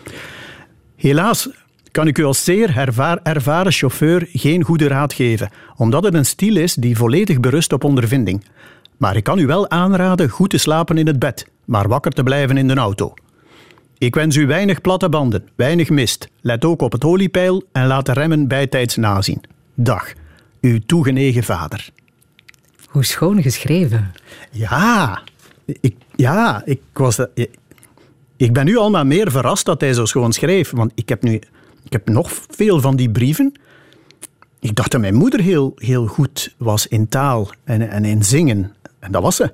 Helaas kan ik u als zeer ervaren chauffeur geen goede raad geven, omdat het een stil is die volledig berust op ondervinding. Maar ik kan u wel aanraden goed te slapen in het bed, maar wakker te blijven in de auto. Ik wens u weinig platte banden, weinig mist. Let ook op het oliepeil en laat de remmen bijtijds nazien. Dag, uw toegenegen vader. Hoe schoon geschreven. Ja, ik, ja, ik was... Ik, ik ben nu al maar meer verrast dat hij zo schoon schreef. Want ik heb nu... Ik heb nog veel van die brieven. Ik dacht dat mijn moeder heel, heel goed was in taal en, en in zingen. En dat was ze.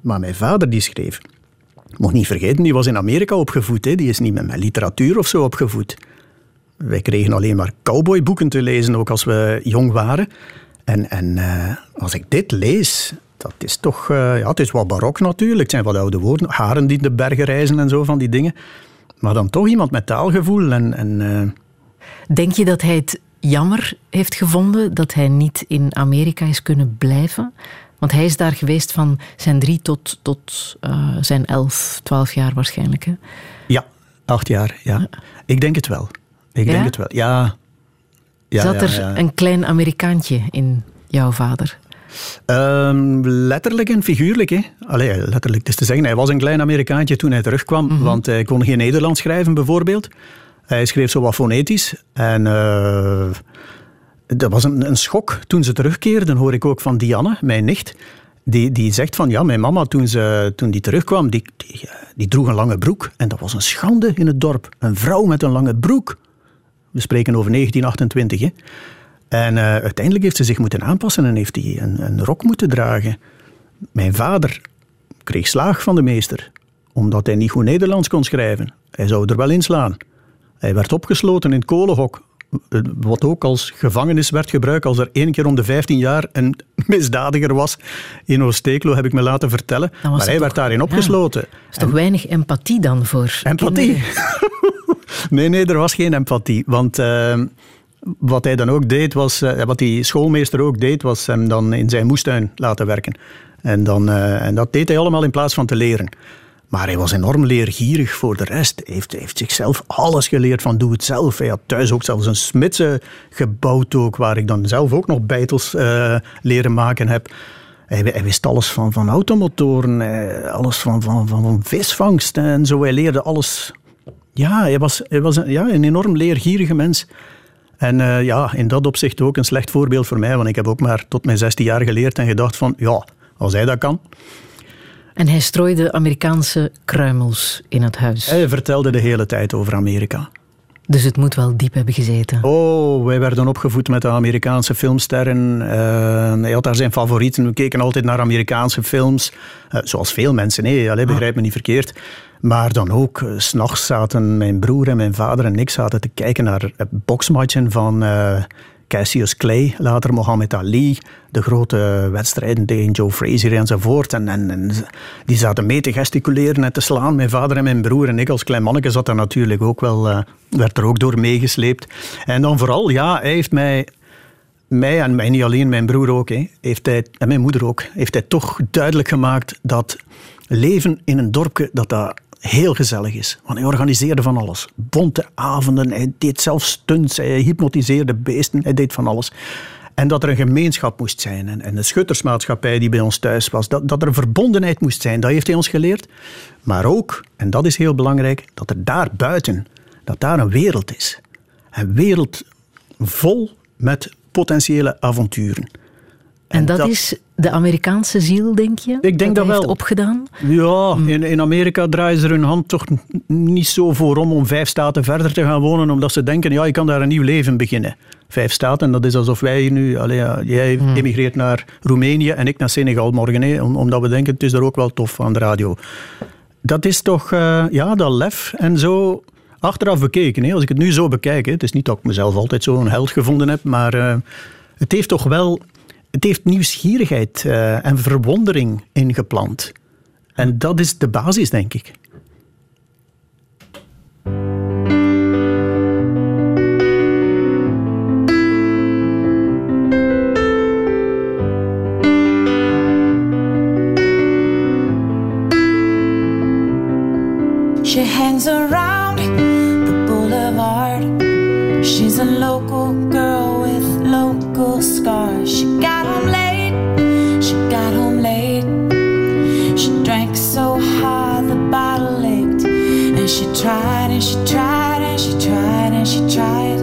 Maar mijn vader die schreef. Mag niet vergeten, die was in Amerika opgevoed. Hè. Die is niet met, met literatuur of zo opgevoed. Wij kregen alleen maar cowboyboeken te lezen, ook als we jong waren. En, en eh, als ik dit lees, dat is toch... eh, ja, het is wat barok natuurlijk. Het zijn wat oude woorden. Haren die de bergen reizen en zo van die dingen. Maar dan toch iemand met taalgevoel en... en eh, Denk je dat hij het jammer heeft gevonden dat hij niet in Amerika is kunnen blijven? Want hij is daar geweest van zijn drie tot, tot eh, zijn elf, twaalf jaar waarschijnlijk. Hè? ja, acht jaar, ja. Ik denk het wel. Ik Ja? denk het wel, ja. ja Zat er ja. een klein Amerikaantje in jouw vader? Ehm, letterlijk en figuurlijk. Hè? Allee, letterlijk. Het is te zeggen, hij was een klein Amerikaantje toen hij terugkwam, want hij kon geen Nederlands schrijven, bijvoorbeeld. Hij schreef zo wat fonetisch. En eh, dat was een, een schok. Toen ze terugkeerden, hoor ik ook van Dianne, mijn nicht. Die, die zegt van, ja, mijn mama, toen, ze, toen die terugkwam, die, die, eh, droeg een lange broek. En dat was een schande in het dorp. Een vrouw met een lange broek. We spreken over 1928, hè. En eh, uiteindelijk heeft ze zich moeten aanpassen en heeft hij een, een rok moeten dragen. Mijn vader kreeg slaag van de meester, omdat hij niet goed Nederlands kon schrijven. Hij zou er wel inslaan. Hij werd opgesloten in het kolenhok, wat ook als gevangenis werd gebruikt als er één keer om de 15 jaar een misdadiger was. In Oosteeklo heb ik me laten vertellen. Maar hij toch- werd daarin ja. opgesloten. Er is toch weinig empathie dan voor Empathie? Nee, nee, er was geen empathie. Want eh, wat hij dan ook deed, was, eh, wat die schoolmeester ook deed, was hem dan in zijn moestuin laten werken. En, dan, eh, en dat deed hij allemaal in plaats van te leren. Maar hij was enorm leergierig voor de rest. Hij heeft, heeft zichzelf alles geleerd van doe het zelf. Hij had thuis ook zelfs een smidse gebouwd, ook, waar ik dan zelf ook nog beitels eh, leren maken heb. Hij, hij wist alles van, van automotoren, eh, alles van, van, van, van visvangst en zo. Hij leerde alles ja, hij was, hij was een, ja, een enorm leergierige mens. En eh, ja, in dat opzicht ook een slecht voorbeeld voor mij, want ik heb ook maar tot mijn 16 jaar geleerd en gedacht van, ja, als hij dat kan. En hij strooide Amerikaanse kruimels in het huis. Hij vertelde de hele tijd over Amerika. Dus het moet wel diep hebben gezeten. Oh, wij werden opgevoed met de Amerikaanse filmsterren. Eh, hij had daar zijn favorieten. We keken altijd naar Amerikaanse films. Eh, zoals veel mensen, nee, allee, begrijp me niet verkeerd. Maar dan ook, eh, s s'nachts zaten mijn broer en mijn vader en ik zaten te kijken naar eh, boksmatchen van eh, Cassius Clay, later Muhammad Ali, de grote wedstrijden tegen Joe Frazier enzovoort. En, en, en die zaten mee te gesticuleren en te slaan. Mijn vader en mijn broer en ik als klein manneke zat daar natuurlijk ook wel, eh, werd er ook door meegesleept. En dan vooral, ja, hij heeft mij mij en mij niet alleen, mijn broer ook, hè, heeft hij, en mijn moeder ook, heeft hij toch duidelijk gemaakt dat leven in een dorpje, dat dat heel gezellig is. Want hij organiseerde van alles. Bonte avonden, hij deed zelf stunts, hij hypnotiseerde beesten, hij deed van alles. En dat er een gemeenschap moest zijn. En, de schuttersmaatschappij die bij ons thuis was. Dat, dat er verbondenheid moest zijn. Dat heeft hij ons geleerd. Maar ook, en dat is heel belangrijk, dat er daar buiten, dat daar een wereld is. Een wereld vol met potentiële avonturen. En dat, is de Amerikaanse ziel, denk je? Ik denk hij dat wel. heeft opgedaan? Ja, in, in Amerika draaien ze hun hand toch niet zo voor om om vijf staten verder te gaan wonen, omdat ze denken, ja, je kan daar een nieuw leven beginnen. Vijf staten, dat is alsof wij nu, allee, ja, jij emigreert naar Roemenië en ik naar Senegal morgen, hè, om- omdat we denken, het is er ook wel tof aan de radio. Dat is toch, eh, ja, dat lef en zo achteraf bekeken. Hè, als ik het nu zo bekijk, hè, het is niet dat ik mezelf altijd zo'n held gevonden heb, maar eh, het heeft toch wel, het heeft nieuwsgierigheid eh, en verwondering ingeplant. En dat is de basis, denk ik. She hangs around the boulevard. She's a local girl and she tried and she tried and she tried.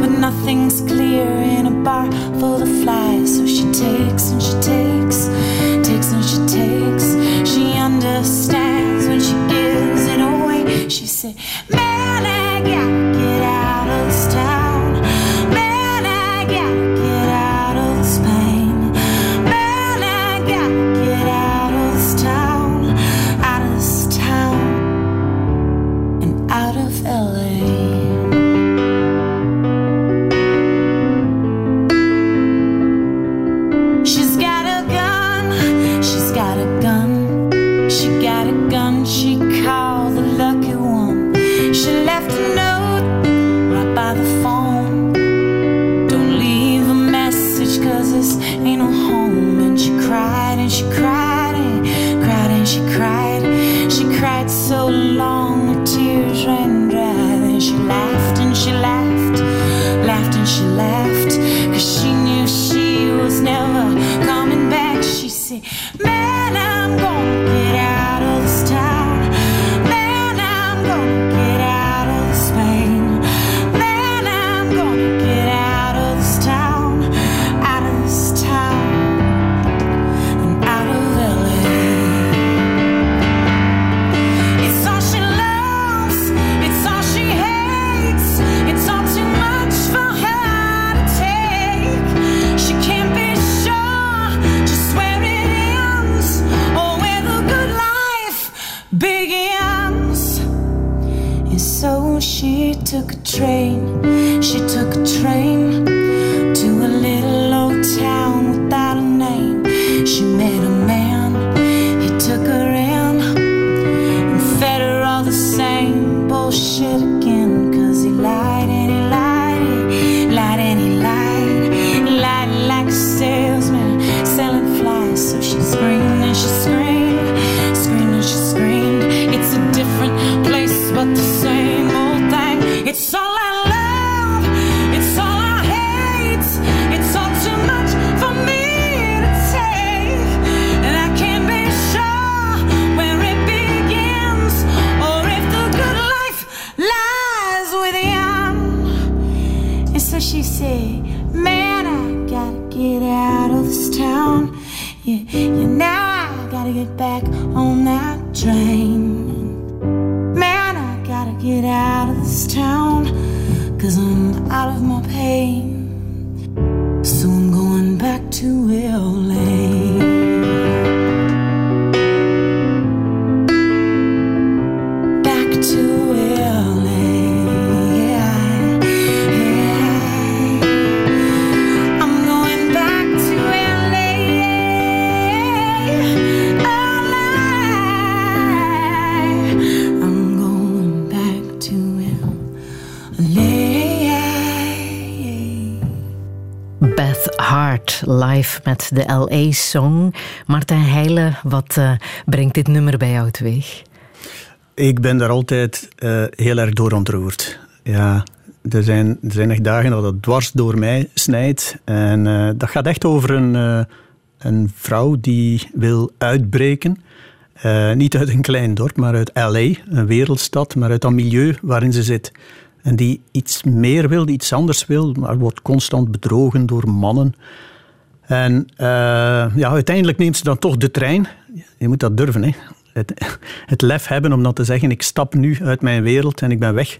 But nothing's clear in a bar full of flies. So she takes and she takes, de LA-song. Martijn Heijlen, wat eh, brengt dit nummer bij jou teweeg? Ik ben daar altijd eh, heel erg door ontroerd. Ja, er zijn, er zijn echt dagen dat het dwars door mij snijdt. En eh, dat gaat echt over een, een vrouw die wil uitbreken. Niet uit een klein dorp, maar uit LA, een wereldstad, maar uit dat milieu waarin ze zit. En die iets meer wil, die iets anders wil, maar wordt constant bedrogen door mannen. En eh, ja, uiteindelijk neemt ze dan toch de trein. Je moet dat durven, hè. Het, het lef hebben om dan te zeggen, ik stap nu uit mijn wereld en ik ben weg.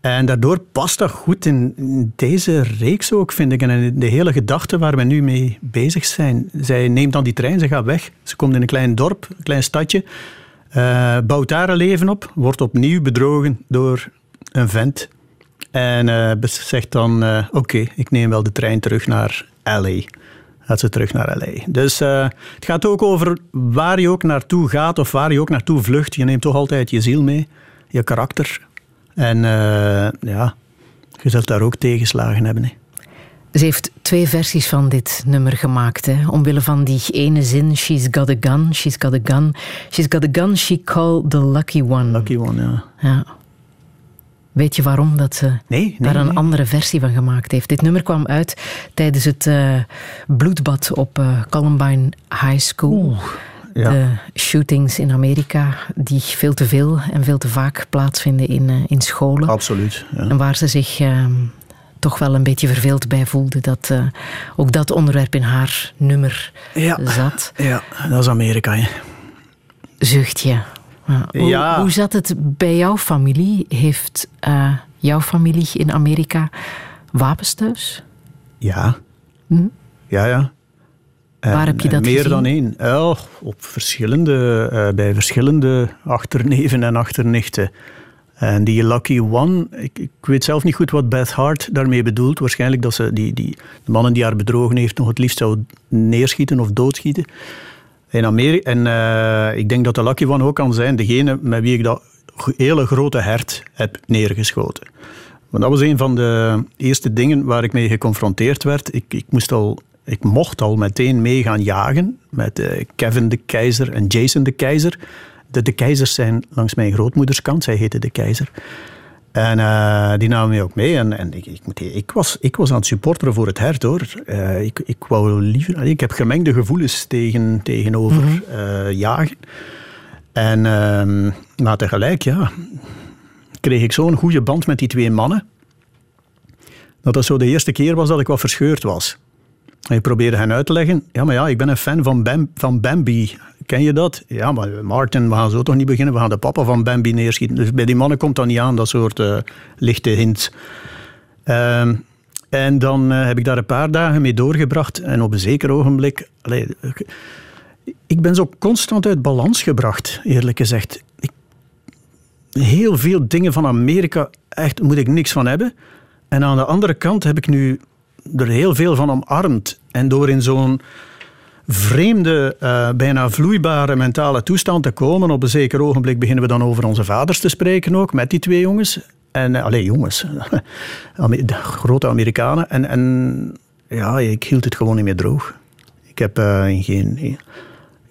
En daardoor past dat goed in, deze reeks ook, vind ik. En in de hele gedachte waar we nu mee bezig zijn. Zij neemt dan die trein, ze gaat weg. Ze komt in een klein dorp, een klein stadje. eh, bouwt daar een leven op. Wordt opnieuw bedrogen door een vent. En eh, zegt dan, oké, ik neem wel de trein terug naar L.A. Gaat ze terug naar L.A. Dus eh, het gaat ook over waar je ook naartoe gaat of waar je ook naartoe vlucht. Je neemt toch altijd je ziel mee, je karakter. En eh, ja, je zult daar ook tegenslagen hebben. Hè. Ze heeft twee versies van dit nummer gemaakt. Hè. Omwille van die ene zin, she's got a gun, she's got a gun. She's got a gun, she called the lucky one. Lucky one, ja. Ja. Weet je waarom dat ze Nee, nee, daar een nee. andere versie van gemaakt heeft? Dit nummer kwam uit tijdens het eh, bloedbad op eh, Columbine High School. Ja. De shootings in Amerika, die veel te veel en veel te vaak plaatsvinden in, eh, in scholen. Absoluut. Ja. En waar ze zich eh, toch wel een beetje verveeld bij voelde dat ook dat onderwerp in haar nummer Ja. zat. ja, dat is Amerika. Hè. Zucht je. Ja. Hoe, Ja. hoe zat het bij jouw familie? Heeft eh, jouw familie in Amerika wapens thuis? Ja. Hm? Ja, ja. En- Waar heb je dat Meer gezien? dan één. Ja, op verschillende, eh, bij verschillende achterneven en achternichten. En die Lucky One, ik, ik weet zelf niet goed wat Beth Hart daarmee bedoelt. Waarschijnlijk dat ze die, die de mannen die haar bedrogen heeft nog het liefst zou neerschieten of doodschieten. In Amerika, en eh, ik denk dat de Lucky One ook kan zijn degene met wie ik dat hele grote hert heb neergeschoten. Want dat was een van de eerste dingen waar ik mee geconfronteerd werd. Ik, ik, moest al, ik mocht al meteen mee gaan jagen met eh, Kevin de Keizer en Jason de Keizer. De, de Keizers zijn langs mijn grootmoeders kant, zij heette de Keizer. En eh, die namen mij ook mee. En, en ik, ik, moet- ik, was, ik was aan het supporteren voor het hert, hoor. Eh, ik, ik wou liever... Ik heb gemengde gevoelens tegen, tegenover eh, jagen. En, ehm, maar tegelijk, ja, kreeg ik zo'n goede band met die twee mannen. Dat dat zo de eerste keer was dat ik wat verscheurd was. Ik probeerde hen uit te leggen. Ja, maar ja, ik ben een fan van, van Bambi. Ken je dat? Ja, maar Martin, we gaan zo toch niet beginnen. We gaan de papa van Bambi neerschieten. Dus bij die mannen komt dat niet aan, dat soort eh, lichte hint. Ehm, en dan eh, heb ik daar een paar dagen mee doorgebracht. En op een zeker ogenblik... ik ben zo constant uit balans gebracht, eerlijk gezegd. Ik, heel veel dingen van Amerika, echt moet ik niks van hebben. En aan de andere kant heb ik nu er heel veel van omarmd. En door in zo'n vreemde, eh, bijna vloeibare mentale toestand te komen, op een zeker ogenblik beginnen we dan over onze vaders te spreken ook, met die twee jongens. En, uh, allee, jongens, de grote Amerikanen. En, en ja, ik hield het gewoon niet meer droog. Ik heb in geen...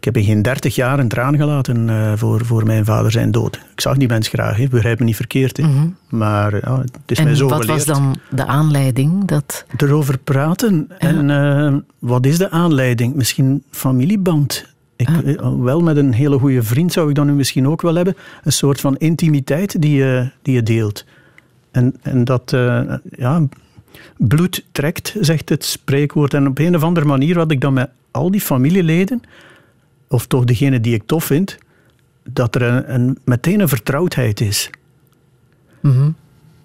Ik heb in geen dertig jaar een traan gelaten uh, voor, voor mijn vader zijn dood. Ik zag die mens graag, hè. begrijp me niet verkeerd. Hè. Mm -hmm. Maar ja, het is en mij zo wat geleerd. was dan de aanleiding? Dat... Erover praten. Ja. En uh, wat is de aanleiding? Misschien familieband. Ik, ja. Wel met een hele goede vriend zou ik dan nu misschien ook wel hebben. Een soort van intimiteit die je, die je deelt. En, en dat, uh, ja, bloed trekt, zegt het spreekwoord. En op een of andere manier had ik dan met al die familieleden of toch degene die ik tof vind, dat er een, een meteen een vertrouwdheid is. Mm -hmm.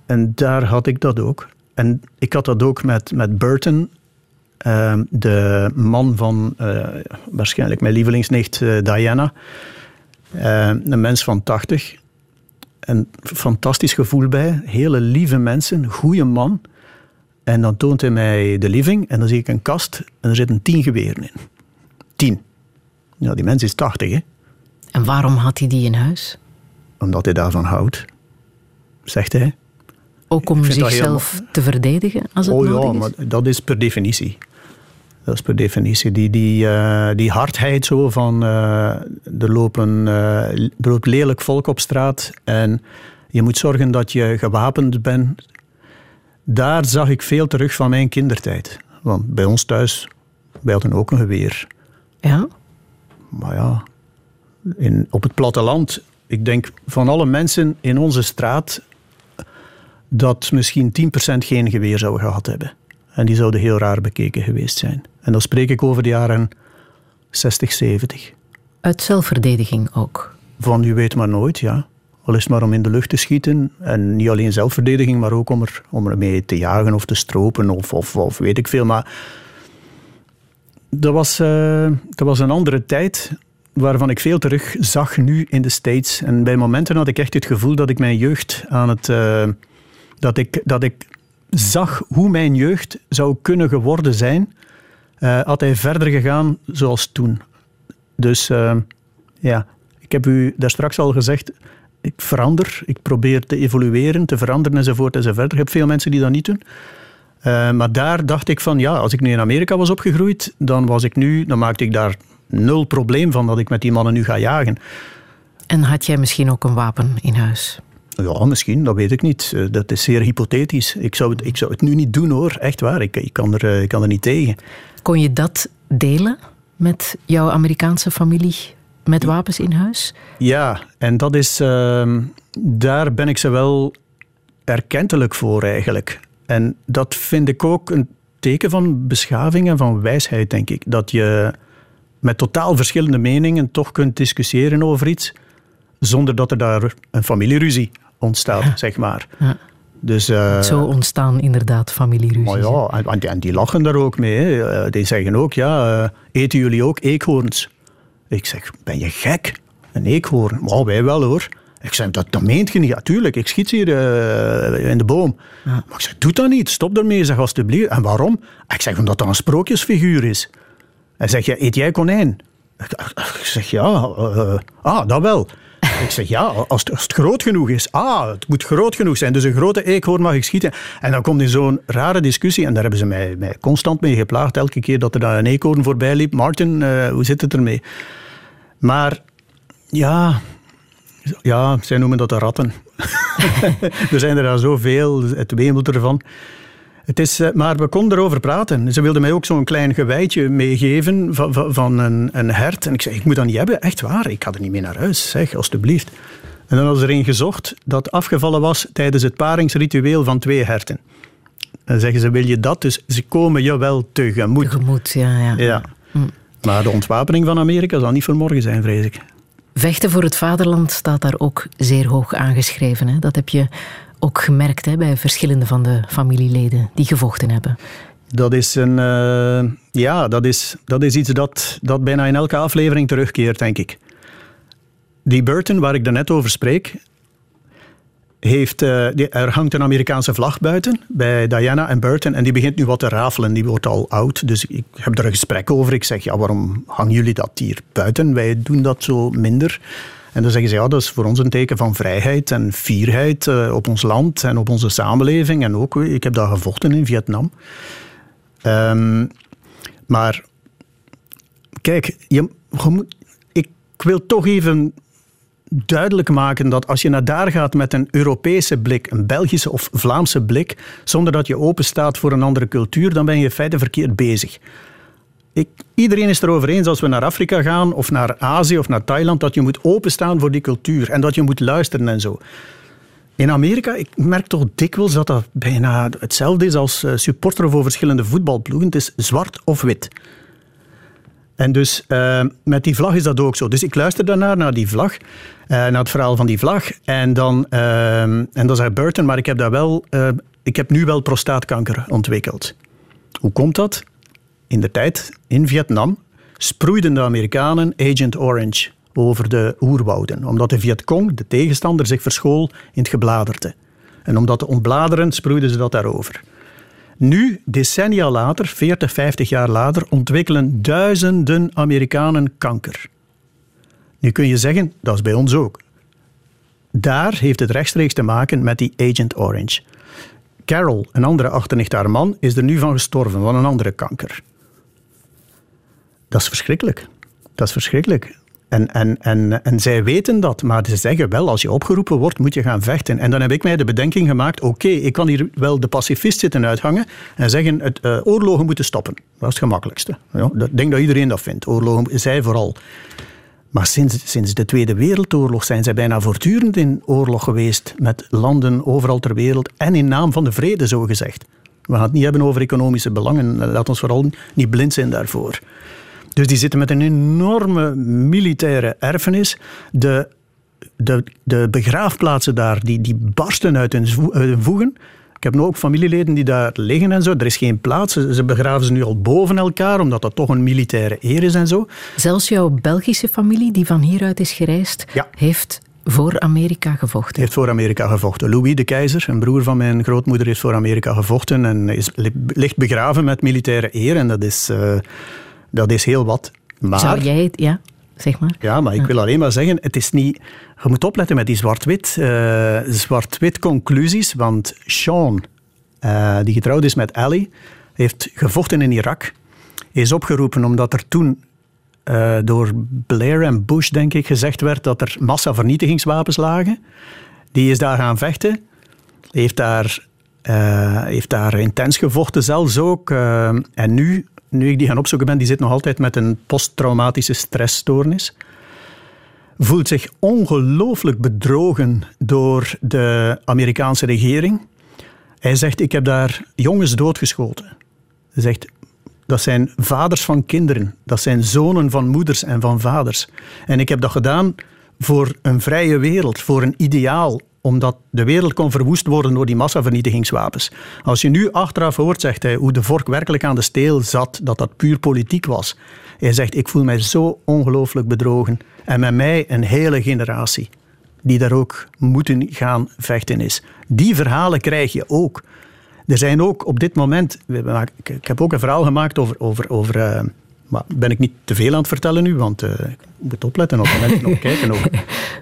En daar had ik dat ook. En ik had dat ook met, met Burton, uh, de man van uh, waarschijnlijk mijn lievelingsnicht uh, Diana. Eh, een mens van 80. Een fantastisch gevoel bij. Hele lieve mensen, goede man. En dan toont hij mij de living en dan zie ik een kast en er zitten tien geweren in. Tien. Ja, die mens is 80, hè. En waarom had hij die in huis? Omdat hij daarvan houdt, zegt hij. Ook om zichzelf te verdedigen, als het oh, nodig ja, is? maar dat is per definitie. Dat is per definitie. Die, die, uh, die hardheid zo van... Uh, er, lopen, uh, er loopt lelijk volk op straat en je moet zorgen dat je gewapend bent. Daar zag ik veel terug van mijn kindertijd. Want bij ons thuis, wij hadden ook een geweer. Ja? Maar ja, in, op het platteland, ik denk van alle mensen in onze straat, dat misschien 10% geen geweer zouden gehad hebben. En die zouden heel raar bekeken geweest zijn. En dan spreek ik over de jaren 60, 70. Uit zelfverdediging ook? Van u weet maar nooit, ja. Al is het maar om in de lucht te schieten. En niet alleen zelfverdediging, maar ook om, er, om ermee te jagen of te stropen of, of, of weet ik veel. Maar dat was, uh, dat was een andere tijd waarvan ik veel terug zag nu in de States. En bij momenten had ik echt het gevoel dat ik mijn jeugd aan het... Uh, dat, ik, dat ik zag hoe mijn jeugd zou kunnen geworden zijn, uh, had hij verder gegaan zoals toen. Dus ja, ik heb u daar straks al gezegd, ik verander, ik probeer te evolueren, te veranderen enzovoort enzovoort. Ik heb veel mensen die dat niet doen. Eh, maar daar dacht ik van, ja, als ik nu in Amerika was opgegroeid, dan was ik nu, dan maakte ik daar nul probleem van dat ik met die mannen nu ga jagen. En had jij misschien ook een wapen in huis? Ja, misschien, dat weet ik niet. Eh, Dat is zeer hypothetisch. Ik zou het, ik zou het nu niet doen hoor, echt waar. Ik, ik, kan, er, eh, ik kan er niet tegen. Kon je dat delen met jouw Amerikaanse familie met wapens in huis? Ja, en dat is, ehm, daar ben ik ze wel erkentelijk voor eigenlijk. En dat vind ik ook een teken van beschaving en van wijsheid, denk ik. Dat je met totaal verschillende meningen toch kunt discussiëren over iets, zonder dat er daar een familieruzie ontstaat, zeg maar. Ja. Dus, eh, Zo ontstaan inderdaad familieruzies. maar ja, en- die lachen daar ook mee. Hè. Eh, Die zeggen ook, ja, eh, eten jullie ook eekhoorns? Ik zeg, ben je gek? Een eekhoorn? Maar wij wel hoor. Ik zeg, dat, dat meent je niet. Ja, tuurlijk, ik schiet hier eh, in de boom. Maar ik zeg, doe dat niet. Stop ermee, zeg alstublieft. En waarom? Ik zeg, omdat dat een sprookjesfiguur is. Hij zegt, ja, eet jij konijn? Ik, ik zeg, ja, eh, ah, dat wel. Ik zeg, ja, als het, als het groot genoeg is. Ah, het moet groot genoeg zijn. Dus een grote eekhoorn mag ik schieten. En dan komt in zo'n rare discussie. En daar hebben ze mij, mij constant mee geplaagd. Elke keer dat er dan een eekhoorn voorbij liep. Martin, eh, hoe zit het ermee? Maar, ja... Ja, zij noemen dat de ratten. er zijn er al zoveel, het wemelt ervan. Het is, eh, maar we konden erover praten. Ze wilden mij ook zo'n klein gewijtje meegeven van, van, van een, een hert. En ik zei, ik moet dat niet hebben. Echt waar, ik ga er niet mee naar huis. Zeg, alstublieft. En dan was er een gezocht dat afgevallen was tijdens het paringsritueel van twee herten. Dan zeggen ze, wil je dat? Dus ze komen je wel tegemoet. Tegemoet, ja. ja. Ja. Maar de ontwapening van Amerika zal niet voor morgen zijn, vrees ik. Vechten voor het vaderland staat daar ook zeer hoog aangeschreven. Hè? Dat heb je ook gemerkt hè, bij verschillende van de familieleden die gevochten hebben. Dat is, een, eh, ja, dat is, dat is iets dat, dat bijna in elke aflevering terugkeert, denk ik. Die Burton, waar ik daarnet over spreek, heeft, eh, er hangt een Amerikaanse vlag buiten bij Diana en Burton en die begint nu wat te rafelen. Die wordt al oud, dus ik heb er een gesprek over. Ik zeg, ja, waarom hangen jullie dat hier buiten? Wij doen dat zo minder. En dan zeggen ze, ja, dat is voor ons een teken van vrijheid en fierheid eh, op ons land en op onze samenleving. En ook, ik heb daar gevochten in Vietnam. Ehm, maar kijk, je moet- ik wil toch even duidelijk maken dat als je naar daar gaat met een Europese blik, een Belgische of Vlaamse blik, zonder dat je open staat voor een andere cultuur, dan ben je in feite verkeerd bezig. Ik, iedereen is erover eens als we naar Afrika gaan of naar Azië of naar Thailand, dat je moet openstaan voor die cultuur en dat je moet luisteren en zo. In Amerika, ik merk toch dikwijls dat dat bijna hetzelfde is als eh, supporteren voor verschillende voetbalploegen. Het is zwart of wit. En dus eh, met die vlag is dat ook zo. Dus ik luister daarnaar, naar die vlag, eh, naar het verhaal van die vlag. En dan, eh, en dat is Burton, maar ik heb, daar wel, eh, ik heb nu wel prostaatkanker ontwikkeld. Hoe komt dat? In de tijd, in Vietnam, sproeiden de Amerikanen Agent Orange over de oerwouden. Omdat de Vietcong, de tegenstander, zich verschool in het gebladerte. En om dat te ontbladeren, sproeiden ze dat daarover. Nu, decennia later, 40, 50 jaar later, ontwikkelen duizenden Amerikanen kanker. Nu kun je zeggen, dat is bij ons ook. Daar heeft het rechtstreeks te maken met die Agent Orange. Carol, een andere achternicht haar man, is er nu van gestorven, van een andere kanker. Dat is verschrikkelijk. Dat is verschrikkelijk. En, en, en, en zij weten dat, maar ze zeggen wel, als je opgeroepen wordt, moet je gaan vechten. En dan heb ik mij de bedenking gemaakt, oké, ik kan hier wel de pacifist zitten uithangen en zeggen, het, eh, oorlogen moeten stoppen. Dat is het gemakkelijkste. Ja, ik denk dat iedereen dat vindt, oorlogen, zij vooral. Maar sinds, sinds de Tweede Wereldoorlog zijn zij bijna voortdurend in oorlog geweest met landen overal ter wereld en in naam van de vrede, zo gezegd. We gaan het niet hebben over economische belangen, laat ons vooral niet blind zijn daarvoor. Dus die zitten met een enorme militaire erfenis. De, de, de begraafplaatsen daar, die, die barsten uit hun voegen. Ik heb nu ook familieleden die daar liggen en zo. Er is geen plaats. Ze begraven ze nu al boven elkaar, omdat dat toch een militaire eer is en zo. Zelfs jouw Belgische familie, die van hieruit is gereisd, Ja. heeft voor Amerika gevochten. heeft voor Amerika gevochten. Louis de Keizer, een broer van mijn grootmoeder, heeft voor Amerika gevochten en is, ligt begraven met militaire eer. En dat is, eh, dat is heel wat. Maar Zou jij het, ja? zeg maar. Ja, maar ik wil alleen maar zeggen, het is niet... Je moet opletten met die zwart-wit, eh, zwart-wit conclusies, want Sean, eh, die getrouwd is met Ellie, heeft gevochten in Irak. Is opgeroepen omdat er toen eh, door Blair en Bush, denk ik, gezegd werd dat er massavernietigingswapens lagen. Die is daar gaan vechten. Heeft daar, heeft daar intens gevochten zelfs ook. en nu, nu ik die gaan opzoeken ben, die zit nog altijd met een posttraumatische stressstoornis. Voelt zich ongelooflijk bedrogen door de Amerikaanse regering. Hij zegt, ik heb daar jongens doodgeschoten. Hij zegt, dat zijn vaders van kinderen. Dat zijn zonen van moeders en van vaders. En ik heb dat gedaan voor een vrije wereld, voor een ideaal. Omdat de wereld kon verwoest worden door die massavernietigingswapens. Als je nu achteraf hoort, zegt hij, hoe de vork werkelijk aan de steel zat, dat dat puur politiek was. Hij zegt, ik voel mij zo ongelooflijk bedrogen. En met mij een hele generatie die daar ook moeten gaan vechten is. Die verhalen krijg je ook. Er zijn ook op dit moment... ik heb ook een verhaal gemaakt over... over, over eh, maar ben ik niet te veel aan het vertellen nu? Want eh, ik moet opletten op de mensen nog kijken ook.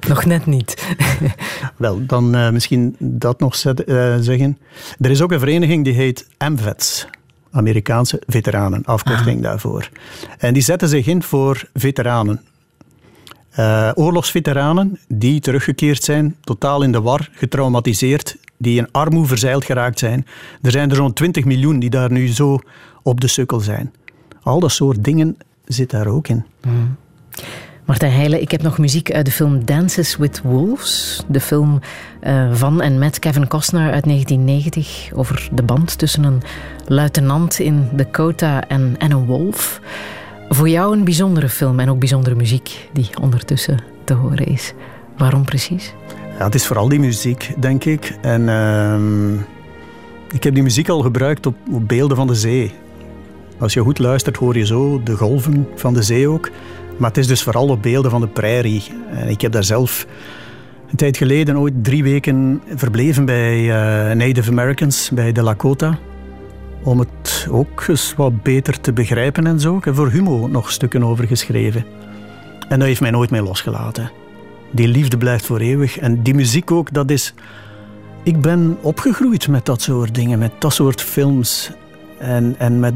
Nog net niet. Wel, dan eh, misschien dat nog zet- eh, zeggen. Er is ook een vereniging die heet AMVETS. Amerikaanse veteranen, afkorting daarvoor. En die zetten zich in voor veteranen. Oorlogsveteranen die teruggekeerd zijn, totaal in de war, getraumatiseerd, die in armoede verzeild geraakt zijn. Er zijn er zo'n 20 miljoen die daar nu zo op de sukkel zijn. Al dat soort dingen zit daar ook in. Martijn Heijlen, ik heb nog muziek uit de film Dances with Wolves. De film eh, van en met Kevin Costner uit 1990 over de band tussen een luitenant in Dakota en, en een wolf. Voor jou een bijzondere film en ook bijzondere muziek die ondertussen te horen is. Waarom precies? Ja, het is vooral die muziek, denk ik. En ehm, ik heb die muziek al gebruikt op, op beelden van de zee. Als je goed luistert, hoor je zo de golven van de zee ook. Maar het is dus vooral op beelden van de prairie. En ik heb daar zelf een tijd geleden ooit drie weken verbleven bij eh, Native Americans, bij de Lakota. Om het ook eens wat beter te begrijpen en zo. Ik heb voor Humo nog stukken over geschreven. En dat heeft mij nooit meer losgelaten. Die liefde blijft voor eeuwig. En die muziek ook, dat is... Ik ben opgegroeid met dat soort dingen, met dat soort films. En, en met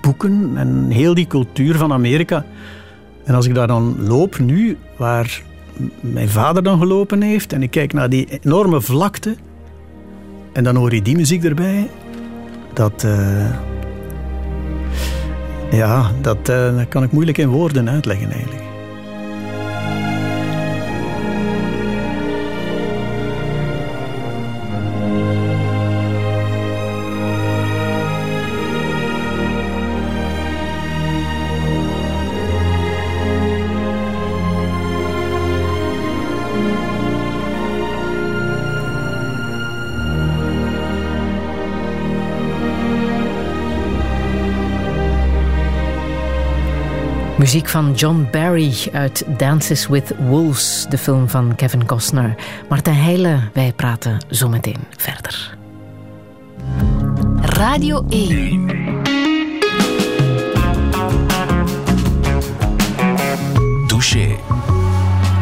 boeken en heel die cultuur van Amerika. En als ik daar dan loop nu, waar mijn vader dan gelopen heeft, en ik kijk naar die enorme vlakte, en dan hoor je die muziek erbij, dat... eh, ja, dat, eh, dat kan ik moeilijk in woorden uitleggen eigenlijk. Muziek van John Barry uit Dances with Wolves, de film van Kevin Costner. Martijn Heijlen, wij praten zometeen verder. Radio 1. Douche.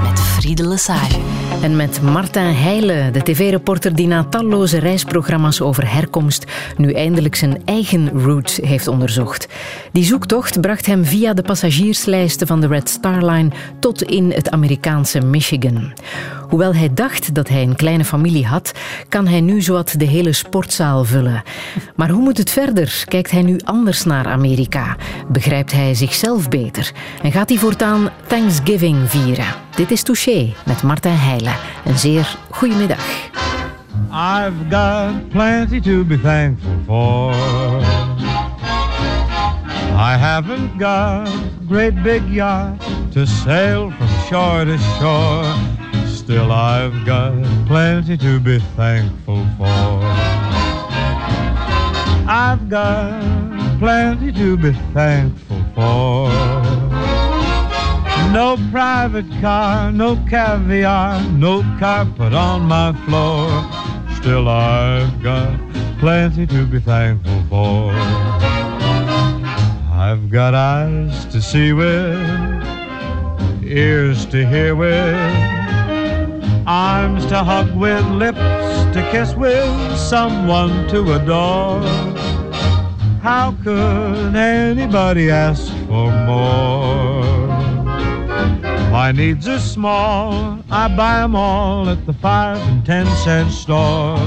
Met Friede Lesage. En met Martijn Heijlen, de tv-reporter die na talloze reisprogramma's over herkomst nu eindelijk zijn eigen route heeft onderzocht. Die zoektocht bracht hem via de passagierslijsten van de Red Star Line tot in het Amerikaanse Michigan. Hoewel hij dacht dat hij een kleine familie had, kan hij nu zowat de hele sportzaal vullen. Maar hoe moet het verder? Kijkt hij nu anders naar Amerika? Begrijpt hij zichzelf beter? En gaat hij voortaan Thanksgiving vieren? Dit is Touché met Martijn Heijlen. Een zeer goede middag. I've got plenty to be thankful for. I haven't got a great big yacht to sail from shore to shore. Still, I've got plenty to be thankful for. I've got plenty to be thankful for. No private car, no caviar, no carpet on my floor. Still, I've got plenty to be thankful for. I've got eyes to see with, ears to hear with, arms to hug with, lips to kiss with, someone to adore. How could anybody ask for more? My needs are small, I buy 'em all at the five and ten cent store.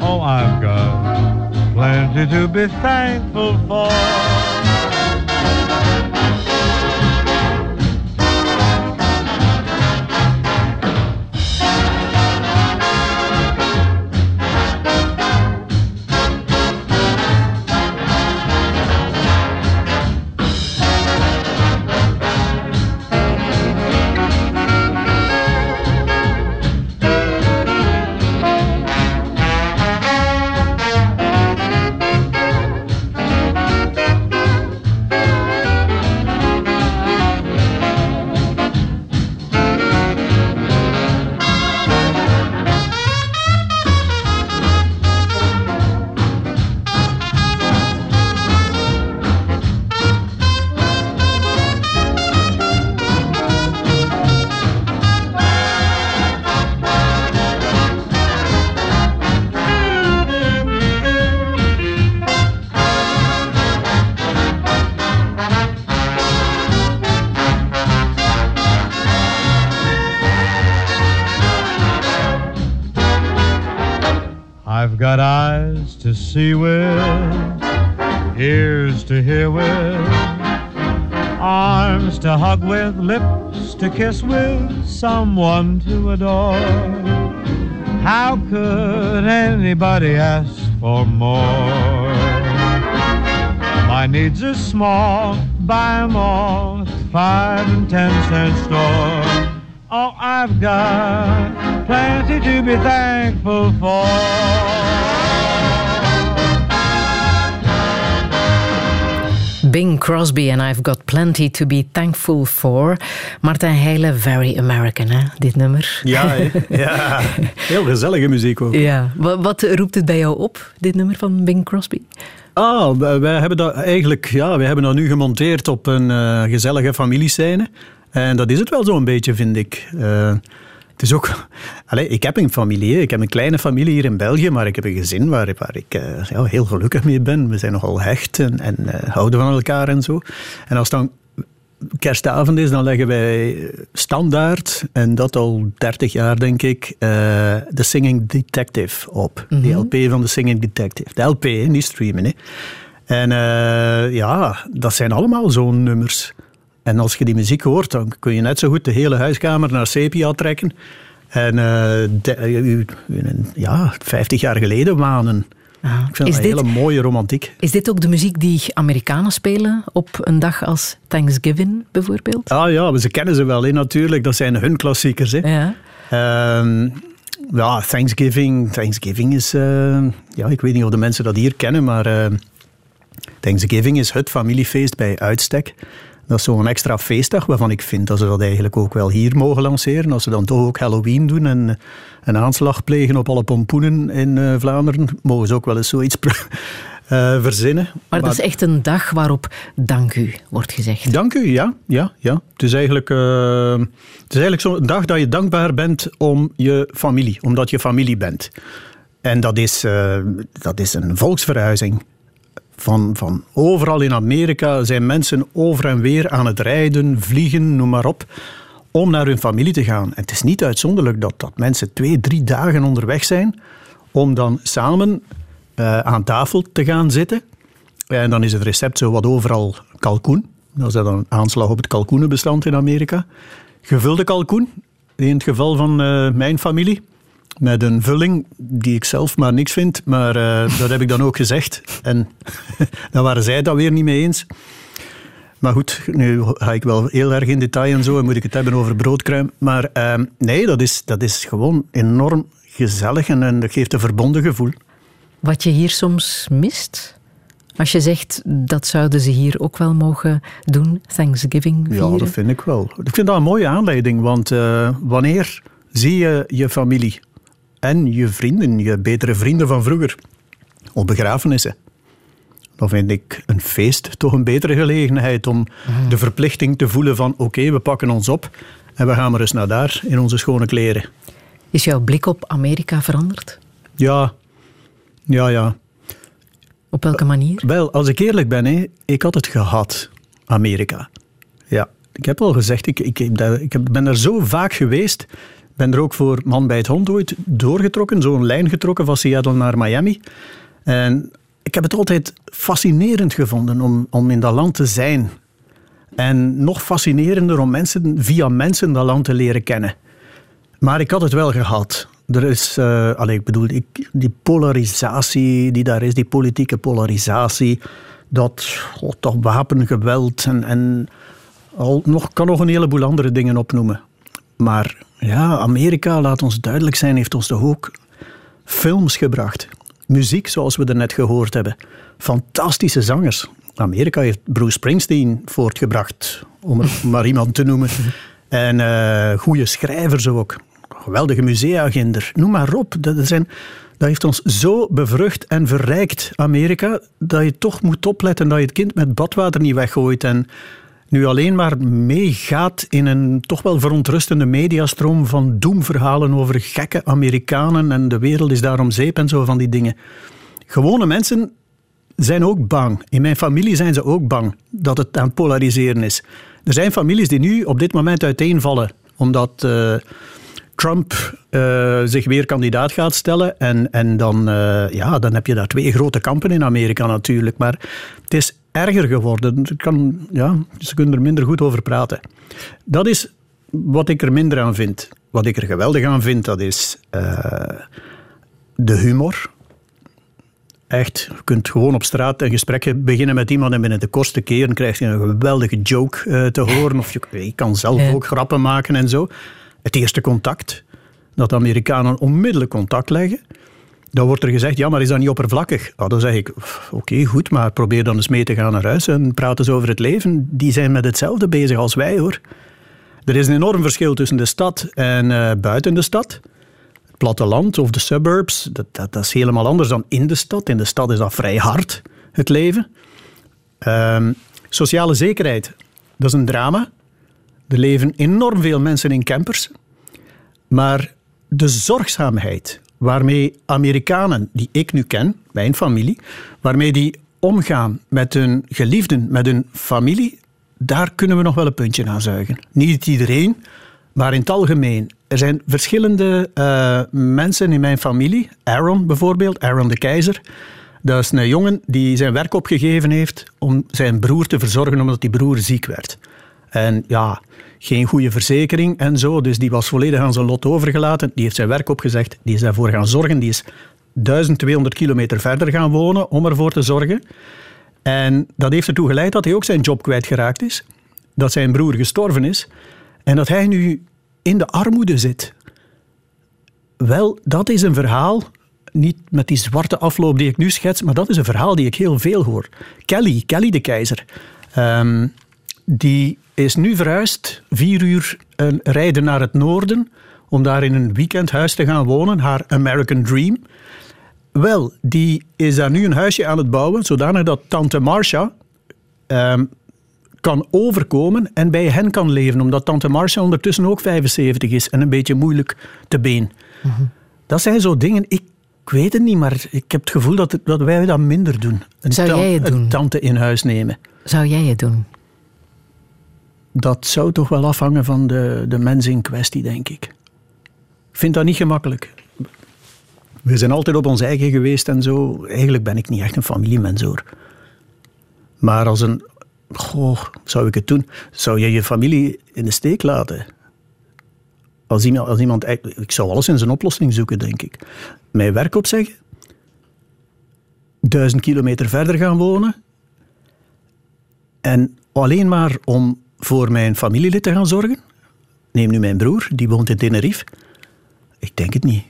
Oh, I've got plenty to be thankful for. With, lips to kiss with, someone to adore. How could anybody ask for more? My needs are small, buy 'em all at five and ten cent store. All I've got plenty to be thankful for. Bing Crosby and I've Got Plenty to Be Thankful For. Martijn Heijlen, very American, hè, dit nummer. Ja, ja, heel gezellige muziek ook. Ja. Wat, wat roept het bij jou op, dit nummer van Bing Crosby? Ah, wij hebben dat eigenlijk, ja, wij hebben dat nu gemonteerd op een eh, gezellige familiescène. En dat is het wel zo'n beetje, vind ik. Eh, het is ook... Allee, ik heb een familie, ik heb een kleine familie hier in België, maar ik heb een gezin waar, waar ik eh, ja, heel gelukkig mee ben. We zijn nogal hecht en, en eh, houden van elkaar en zo. En als dan kerstavond is, dan leggen wij standaard, en dat al 30 jaar denk ik, eh The Singing Detective op. Die LP van The Singing Detective. De LP, niet streamen. Hè. En ja, dat zijn allemaal zo'n nummers. En als je die muziek hoort, dan kun je net zo goed de hele huiskamer naar sepia trekken. En eh, de- eh, ja, 50 jaar geleden wanen. Ah, Ik vind is, dat een dit, hele mooie romantiek. is dit ook de muziek die Amerikanen spelen op een dag als Thanksgiving bijvoorbeeld? Ah ja, ze kennen ze wel hè, natuurlijk. Dat zijn hun klassiekers. Hè. Ja. Ehm, ja, Thanksgiving. Thanksgiving is. eh, ja, ik weet niet of de mensen dat hier kennen, maar. Thanksgiving is het familiefeest bij uitstek. Dat is zo'n extra feestdag waarvan ik vind dat ze dat eigenlijk ook wel hier mogen lanceren. Als ze dan toch ook Halloween doen en een aanslag plegen op alle pompoenen in eh, Vlaanderen, mogen ze ook wel eens zoiets eh, verzinnen. Maar dat is echt een dag waarop dank u wordt gezegd. Dank u, ja. ja, ja. Het is eigenlijk, eh, het is eigenlijk zo'n dag dat je dankbaar bent om je familie, omdat je familie bent. En dat is, dat is een volksverhuizing. Van, van overal in Amerika zijn mensen over en weer aan het rijden, vliegen, noem maar op, om naar hun familie te gaan. En het is niet uitzonderlijk dat, dat mensen twee, drie dagen onderweg zijn om dan samen eh, aan tafel te gaan zitten. En dan is het recept zo wat overal kalkoen. Dat is dan een aanslag op het kalkoenenbestand in Amerika. Gevulde kalkoen, in het geval van eh, mijn familie. Met een vulling die ik zelf maar niks vind, maar eh, dat heb ik dan ook gezegd. En daar waren zij dan weer niet mee eens. Maar goed, nu ga ik wel heel erg in detail en zo en moet ik het hebben over broodkruim. Maar eh, nee, dat is, dat is gewoon enorm gezellig en, en dat geeft een verbonden gevoel. Wat je hier soms mist? Als je zegt, dat zouden ze hier ook wel mogen doen, Thanksgiving vieren. Ja, dat vind ik wel. Ik vind dat een mooie aanleiding, want eh, wanneer zie je je familie en je vrienden, je betere vrienden van vroeger, op begrafenissen? dan vind ik een feest toch een betere gelegenheid om de verplichting te voelen van oké, we pakken ons op en we gaan maar eens naar daar in onze schone kleren. Is jouw blik op Amerika veranderd? Ja, ja, ja. Op welke manier? Wel, als ik eerlijk ben, hè, ik had het gehad, Amerika. Ja, ik heb al gezegd, ik, ik, ik, ben er zo vaak geweest. Ben er ook voor Man bij het Hond ooit doorgetrokken, zo'n lijn getrokken van Seattle naar Miami. En ik heb het altijd fascinerend gevonden om, om in dat land te zijn. En nog fascinerender om mensen, via mensen dat land te leren kennen. Maar ik had het wel gehad. Er is, eh allee, ik bedoel, ik, die polarisatie die daar is, die politieke polarisatie, dat, oh, dat wapengeweld en, en al, nog, kan nog een heleboel andere dingen opnoemen. Maar ja, Amerika, laat ons duidelijk zijn, heeft ons toch ook films gebracht. Muziek, zoals we er net gehoord hebben. Fantastische zangers. Amerika heeft Bruce Springsteen voortgebracht, om maar iemand te noemen. En eh goede schrijvers ook. Geweldige museaagender. Noem maar op. Dat, zijn, dat heeft ons zo bevrucht en verrijkt, Amerika, dat je toch moet opletten dat je het kind met badwater niet weggooit. En nu alleen maar meegaat in een toch wel verontrustende mediastroom van doemverhalen over gekke Amerikanen en de wereld is daarom zeep en zo van die dingen. Gewone mensen zijn ook bang. In mijn familie zijn ze ook bang dat het aan het polariseren is. Er zijn families die nu op dit moment uiteenvallen omdat eh, Trump eh, zich weer kandidaat gaat stellen. En, en dan, eh, ja, dan heb je daar twee grote kampen in Amerika natuurlijk. Maar het is erger geworden. Het Kan, ja, ze kunnen er minder goed over praten. Dat is wat ik er minder aan vind. Wat ik er geweldig aan vind, dat is eh, de humor. Echt, je kunt gewoon op straat een gesprek beginnen met iemand en binnen de kortste keren krijg je een geweldige joke eh, te horen. Of je, je kan zelf Ja. ook grappen maken en zo. Het eerste contact, dat de Amerikanen onmiddellijk contact leggen. Dan wordt er gezegd, ja, maar is dat niet oppervlakkig? Ah, dan zeg ik, oké, goed, maar probeer dan eens mee te gaan naar huis en praat eens over het leven. Die zijn met hetzelfde bezig als wij, hoor. Er is een enorm verschil tussen de stad en eh, buiten de stad. Het platteland of de suburbs, dat, dat, dat is helemaal anders dan in de stad. In de stad is dat vrij hard, het leven. Ehm, sociale zekerheid, dat is een drama. Er leven enorm veel mensen in campers. Maar de zorgzaamheid waarmee Amerikanen, die ik nu ken, mijn familie, waarmee die omgaan met hun geliefden, met hun familie, daar kunnen we nog wel een puntje aan zuigen. Niet iedereen, maar in het algemeen. Er zijn verschillende eh, mensen in mijn familie. Aaron bijvoorbeeld, Aaron de Keizer. Dat is een jongen die zijn werk opgegeven heeft om zijn broer te verzorgen omdat die broer ziek werd. En ja, geen goede verzekering en zo. Dus die was volledig aan zijn lot overgelaten. Die heeft zijn werk opgezegd. Die is daarvoor gaan zorgen. Die is 1200 kilometer verder gaan wonen om ervoor te zorgen. En dat heeft ertoe geleid dat hij ook zijn job kwijtgeraakt is. Dat zijn broer gestorven is. En dat hij nu in de armoede zit. Wel, dat is een verhaal, niet met die zwarte afloop die ik nu schets, maar dat is een verhaal die ik heel veel hoor. Kelly, Kelly de Keizer, ehm, die is nu verhuisd, vier uur eh, rijden naar het noorden, om daar in een weekendhuis te gaan wonen, haar American Dream. Wel, die is daar nu een huisje aan het bouwen, zodanig dat tante Marcia ehm, kan overkomen en bij hen kan leven, omdat tante Marcia ondertussen ook 75 is en een beetje moeilijk te been. Dat zijn zo dingen, ik weet het niet, maar ik heb het gevoel dat, dat wij dat minder doen. Een Zou jij het doen? Een tante in huis nemen. Zou jij het doen? Dat zou toch wel afhangen van de, de mens in kwestie, denk ik. Ik vind dat niet gemakkelijk. We zijn altijd op ons eigen geweest en zo. Eigenlijk ben ik niet echt een familiemens hoor. Maar als een. Goh, zou ik het doen? Zou je je familie in de steek laten? Als iemand, als iemand, ik zou alles in zijn oplossing zoeken, denk ik. Mijn werk opzeggen. Duizend kilometer verder gaan wonen. En alleen maar om voor mijn familielid te gaan zorgen. Neem nu mijn broer, die woont in Tenerife. Ik denk het niet.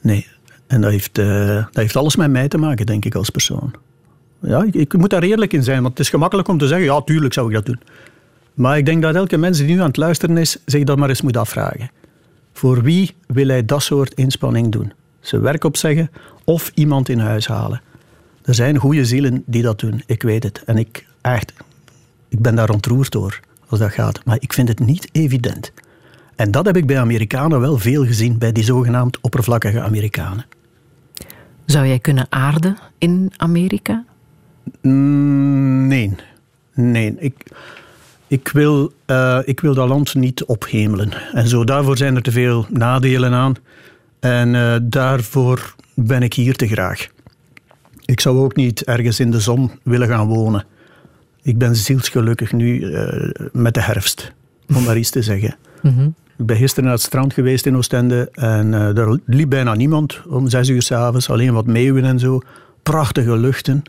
Nee. En dat heeft, eh, dat heeft alles met mij te maken, denk ik, als persoon. Ja, ik, ik moet daar eerlijk in zijn, want het is gemakkelijk om te zeggen, ja, tuurlijk zou ik dat doen. Maar ik denk dat elke mens die nu aan het luisteren is, zich dat maar eens moet afvragen. Voor wie wil hij dat soort inspanning doen? Zijn werk opzeggen of iemand in huis halen? Er zijn goede zielen die dat doen, ik weet het. En ik, echt, ik ben daar ontroerd door, als dat gaat. Maar ik vind het niet evident. En dat heb ik bij Amerikanen wel veel gezien, bij die zogenaamd oppervlakkige Amerikanen. Zou jij kunnen aarden in Amerika? Mm, nee. Nee. Ik, ik, wil, eh, ik wil dat land niet ophemelen. En zo, daarvoor zijn er te veel nadelen aan. En eh, daarvoor ben ik hier te graag. Ik zou ook niet ergens in de zon willen gaan wonen. Ik ben zielsgelukkig nu eh, met de herfst, om maar iets te zeggen. Ik ben gisteren naar het strand geweest in Oostende en eh, er liep bijna niemand om zes uur s'avonds. Alleen wat meeuwen en zo. Prachtige luchten.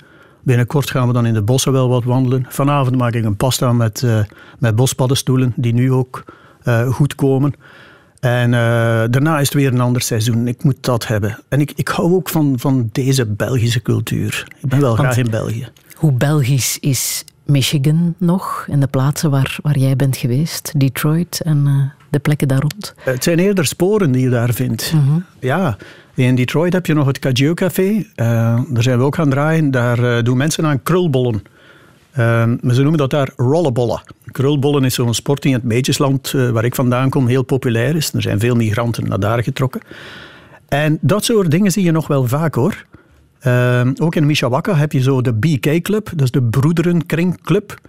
Binnenkort gaan we dan in de bossen wel wat wandelen. Vanavond maak ik een pasta met, eh, met bospaddenstoelen, die nu ook goed komen. En daarna is het weer een ander seizoen. Ik moet dat hebben. En ik, ik hou ook van, van deze Belgische cultuur. Ik ben wel Want- graag in België. Hoe Belgisch is Michigan nog en de plaatsen waar, waar jij bent geweest? Detroit en eh, de plekken daar rond? Het zijn eerder sporen die je daar vindt. Ja, in Detroit heb je nog het Cajou Café. Eh, daar zijn we ook gaan draaien. Daar eh, doen mensen aan krulbollen. Eh, maar ze noemen dat daar rollenbollen. Krulbollen is zo'n sport in het Meetjesland, eh, waar ik vandaan kom, heel populair is. Er zijn veel migranten naar daar getrokken. En dat soort dingen zie je nog wel vaak hoor. Eh, ook in Mishawaka heb je zo de BK Club, dat is de Broederenkringclub.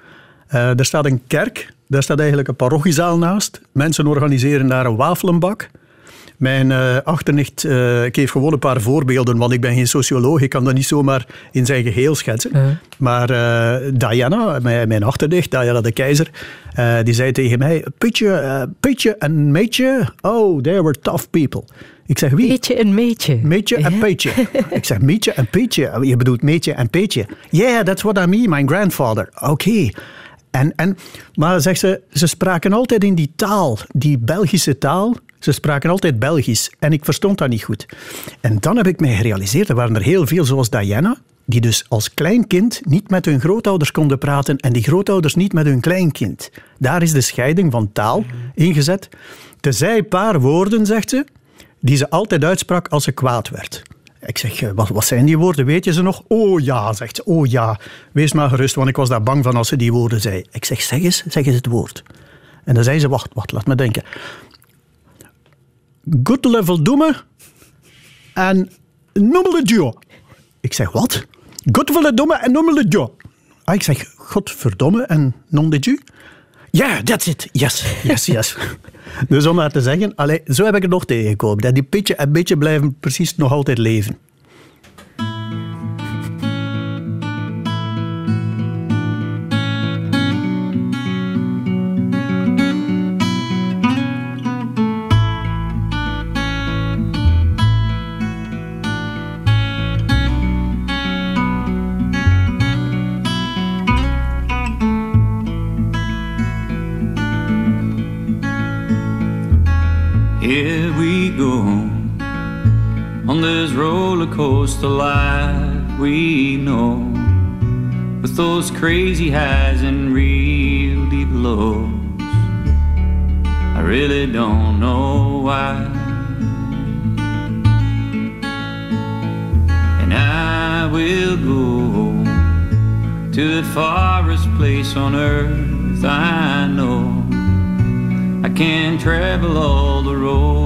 Eh daar staat een kerk, daar staat eigenlijk een parochiezaal naast. Mensen organiseren daar een wafelenbak. Mijn eh, achternicht, eh, ik geef gewoon een paar voorbeelden, want ik ben geen socioloog, ik kan dat niet zomaar in zijn geheel schetsen. Maar Diana, mijn, mijn achternicht, Diana de Keizer, die zei tegen mij, Pietje, eh, Pietje en Meetje, oh, they were tough people. Ik zeg, wie? Meetje en meetje. Meetje en. Peetje. Ik zeg Meetje en Peetje. Je bedoelt Meetje en Peetje. Yeah, that's what I mean, my grandfather. Oké. En, en, maar zegt ze, ze spraken altijd in die taal, die Belgische taal. Ze spraken altijd Belgisch. En ik verstond dat niet goed. En dan heb ik mij gerealiseerd, er waren er heel veel, zoals Diana, die dus als klein kind niet met hun grootouders konden praten en die grootouders niet met hun kleinkind. Daar is de scheiding van taal ingezet. Tezij een paar woorden, zegt ze, die ze altijd uitsprak als ze kwaad werd. Ik zeg, eh, wat, wat zijn die woorden? Weet je ze nog? Oh ja, zegt ze. Oh ja, wees maar gerust, want ik was daar bang van als ze die woorden zei. Ik zeg, zeg eens, zeg eens het woord. En dan zei ze, wacht, wacht, laat me denken. Good level doeme en noemele Dio. Ik zeg, wat? Good level doeme en noemele Dio. Ah, ik zeg, godverdomme en non de? Ja, that's it. Yes, yes, yes. Dus om maar te zeggen, allee, zo heb ik het nog tegengekomen. Dat die pitje en beetje blijven precies nog altijd leven. Go on this roller coaster life we know, with those crazy highs and real deep lows. I really don't know why. And I will go to the farthest place on earth I know. I can travel all the roads you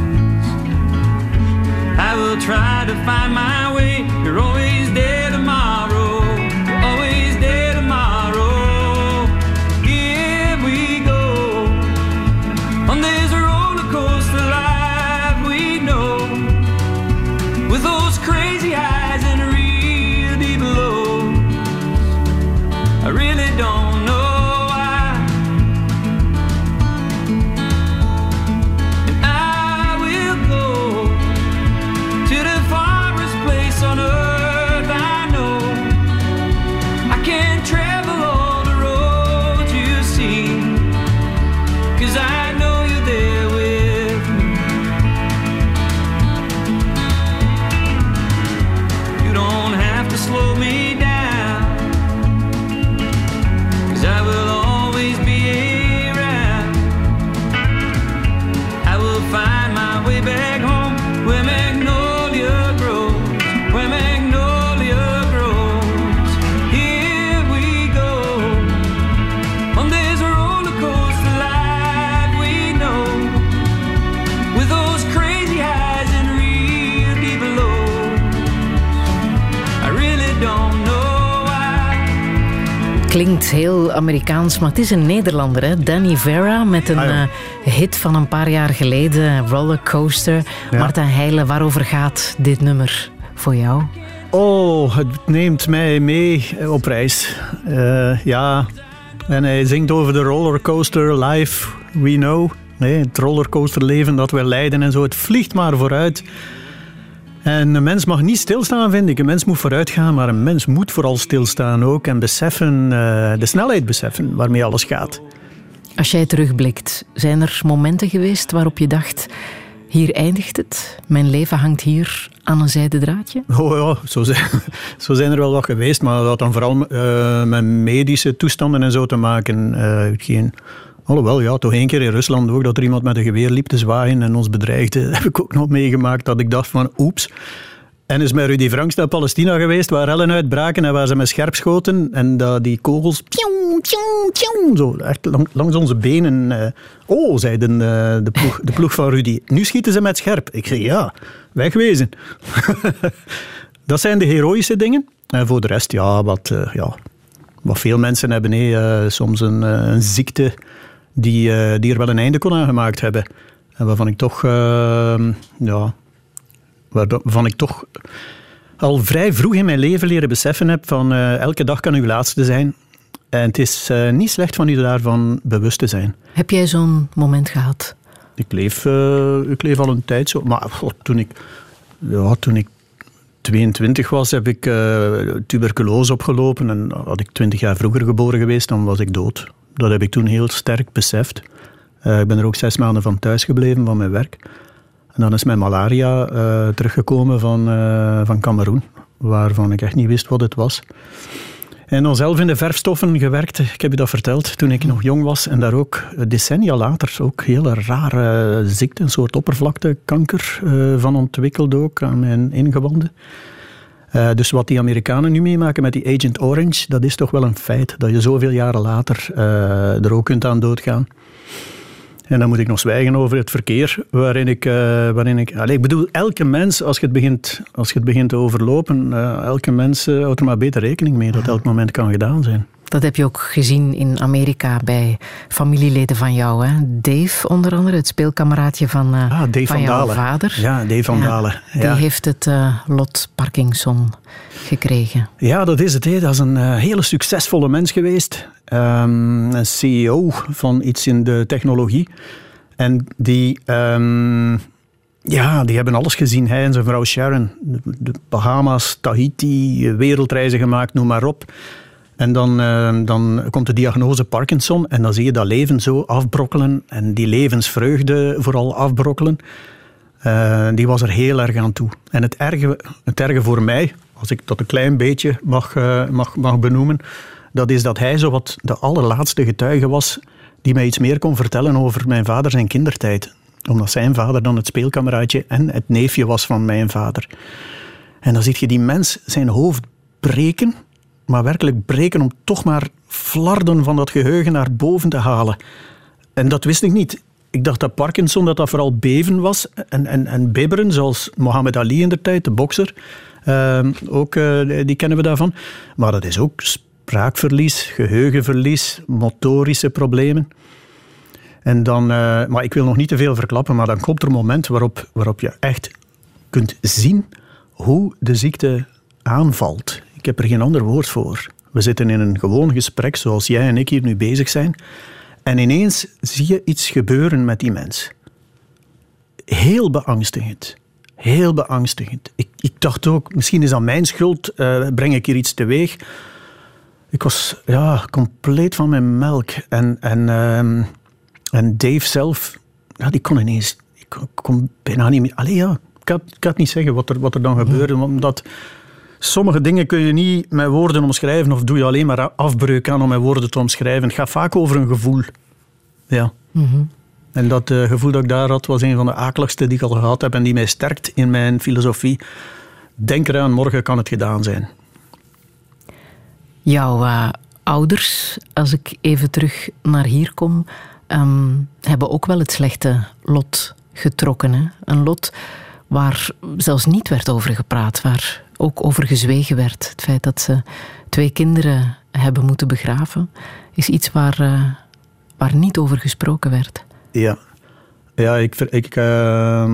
Will try to find my way. You're always there Klinkt heel Amerikaans, maar het is een Nederlander, hè? Danny Vera, met een Ah, ja. eh, hit van een paar jaar geleden, Rollercoaster. Ja. Martijn Heijlen, waarover gaat dit nummer voor jou? Oh, het neemt mij mee op reis. Eh, ja, en hij zingt over de rollercoaster life we know. Nee, het rollercoasterleven dat we leiden en zo. Het vliegt maar vooruit. En een mens mag niet stilstaan, vind ik. Een mens moet vooruit gaan, maar een mens moet vooral stilstaan ook. En beseffen, eh, de snelheid beseffen waarmee alles gaat. Als jij terugblikt, zijn er momenten geweest waarop je dacht... Hier eindigt het. Mijn leven hangt hier aan een zijden draadje. Oh ja, zo zijn, zo zijn er wel wat geweest, maar dat had dan vooral eh, met medische toestanden en zo te maken. Eh, geen, alhoewel, ja, toch één keer in Rusland ook, dat er iemand met een geweer liep te zwaaien en ons bedreigde. Heb ik ook nog meegemaakt, dat ik dacht van oeps. En is met Rudy Franks naar Palestina geweest, waar rellen uitbraken en waar ze met scherp schoten. En dat die kogels, pjong, pjong, pjong, zo echt lang- langs onze benen. eh, oh, zeiden eh, de, ploeg, de ploeg van Rudy. Nu schieten ze met scherp. Ik zeg ja, wegwezen. dat zijn de heroïsche dingen. En voor de rest, ja, wat, eh, ja, wat veel mensen hebben. soms een, een ziekte die, eh, die er wel een einde kon aan gemaakt hebben. En waarvan ik toch, eh, ja, waarvan ik toch al vrij vroeg in mijn leven leren beseffen heb van eh, elke dag kan uw laatste zijn. En het is eh, niet slecht van u daarvan bewust te zijn. Heb jij zo'n moment gehad? Ik leef, ik leef al een tijd zo. Maar god, toen, ik, ja, toen ik 22 was, heb ik tuberculose opgelopen. En had ik 20 jaar vroeger geboren geweest, dan was ik dood. Dat heb ik toen heel sterk beseft. Eh, ik ben er ook zes maanden van thuis gebleven van mijn werk. En dan is mijn malaria eh, teruggekomen van, eh, van Cameroen, waarvan ik echt niet wist wat het was. En dan zelf in de verfstoffen gewerkt, ik heb je dat verteld, toen ik nog jong was. En daar ook decennia later ook hele rare ziekte, een soort oppervlaktekanker van ontwikkeld ook aan mijn ingewanden. Eh, dus wat die Amerikanen nu meemaken met die Agent Orange, dat is toch wel een feit. Dat je zoveel jaren later eh, er ook kunt aan doodgaan. En dan moet ik nog zwijgen over het verkeer waarin ik... eh, waarin ik, Allee, ik bedoel, elke mens, als je het begint, als je het begint te overlopen, elke mens houdt er maar beter rekening mee dat elk moment kan gedaan zijn. Dat heb je ook gezien in Amerika bij familieleden van jou. Hè? Dave onder andere, het speelkameraadje van, Ah, Dave van van jouw Dalen. vader. Ja, Dave van Ja, Dalen. Die Ja. heeft het eh, lot Parkinson gekregen. Ja, dat is het. Hè. Dat is een eh, hele succesvolle mens geweest. Ehm, een CEO van iets in de technologie. En die, ehm, ja, die hebben alles gezien. Hij en zijn vrouw Sharon. De Bahama's, Tahiti, wereldreizen gemaakt, noem maar op. En dan, eh, dan komt de diagnose Parkinson en dan zie je dat leven zo afbrokkelen en die levensvreugde vooral afbrokkelen. Eh, die was er heel erg aan toe. En het erge, het erge voor mij, als ik dat een klein beetje mag, eh, mag, mag benoemen, dat is dat hij zo wat de allerlaatste getuige was die mij iets meer kon vertellen over mijn vader zijn kindertijd. Omdat zijn vader dan het speelkameraadje en het neefje was van mijn vader. En dan zie je die mens zijn hoofd breken, maar werkelijk breken om toch maar flarden van dat geheugen naar boven te halen. En dat wist ik niet. Ik dacht dat Parkinson dat dat vooral beven was en, en, en bibberen, zoals Mohammed Ali in de tijd, de bokser. Ehm, ook, eh, die kennen we daarvan. Maar dat is ook spraakverlies, geheugenverlies, motorische problemen. En dan, eh, maar ik wil nog niet te veel verklappen, maar dan komt er een moment waarop, waarop je echt kunt zien hoe de ziekte aanvalt. Ik heb er geen ander woord voor. We zitten in een gewoon gesprek zoals jij en ik hier nu bezig zijn. En ineens zie je iets gebeuren met die mens. Heel beangstigend. Heel beangstigend. Ik, ik dacht ook, misschien is dat mijn schuld, eh, breng ik hier iets teweeg. Ik was ja, compleet van mijn melk. En, en, ehm, en Dave zelf, ja, die kon ineens, ik kon, kon bijna niet meer. Allee, ja, ik kan, ik kan het niet zeggen wat er, wat er dan gebeurde, omdat sommige dingen kun je niet met woorden omschrijven of doe je alleen maar afbreuk aan om met woorden te omschrijven. Het gaat vaak over een gevoel. Ja. En dat eh, gevoel dat ik daar had, was een van de akeligste die ik al gehad heb en die mij sterkt in mijn filosofie. Denk eraan, morgen kan het gedaan zijn. Jouw eh, ouders, als ik even terug naar hier kom, ehm, hebben ook wel het slechte lot getrokken. Hè? Een lot waar zelfs niet werd over gepraat, waar ook over gezwegen werd. Het feit dat ze twee kinderen hebben moeten begraven, is iets waar, eh, waar niet over gesproken werd. Ja, ja ik, eh,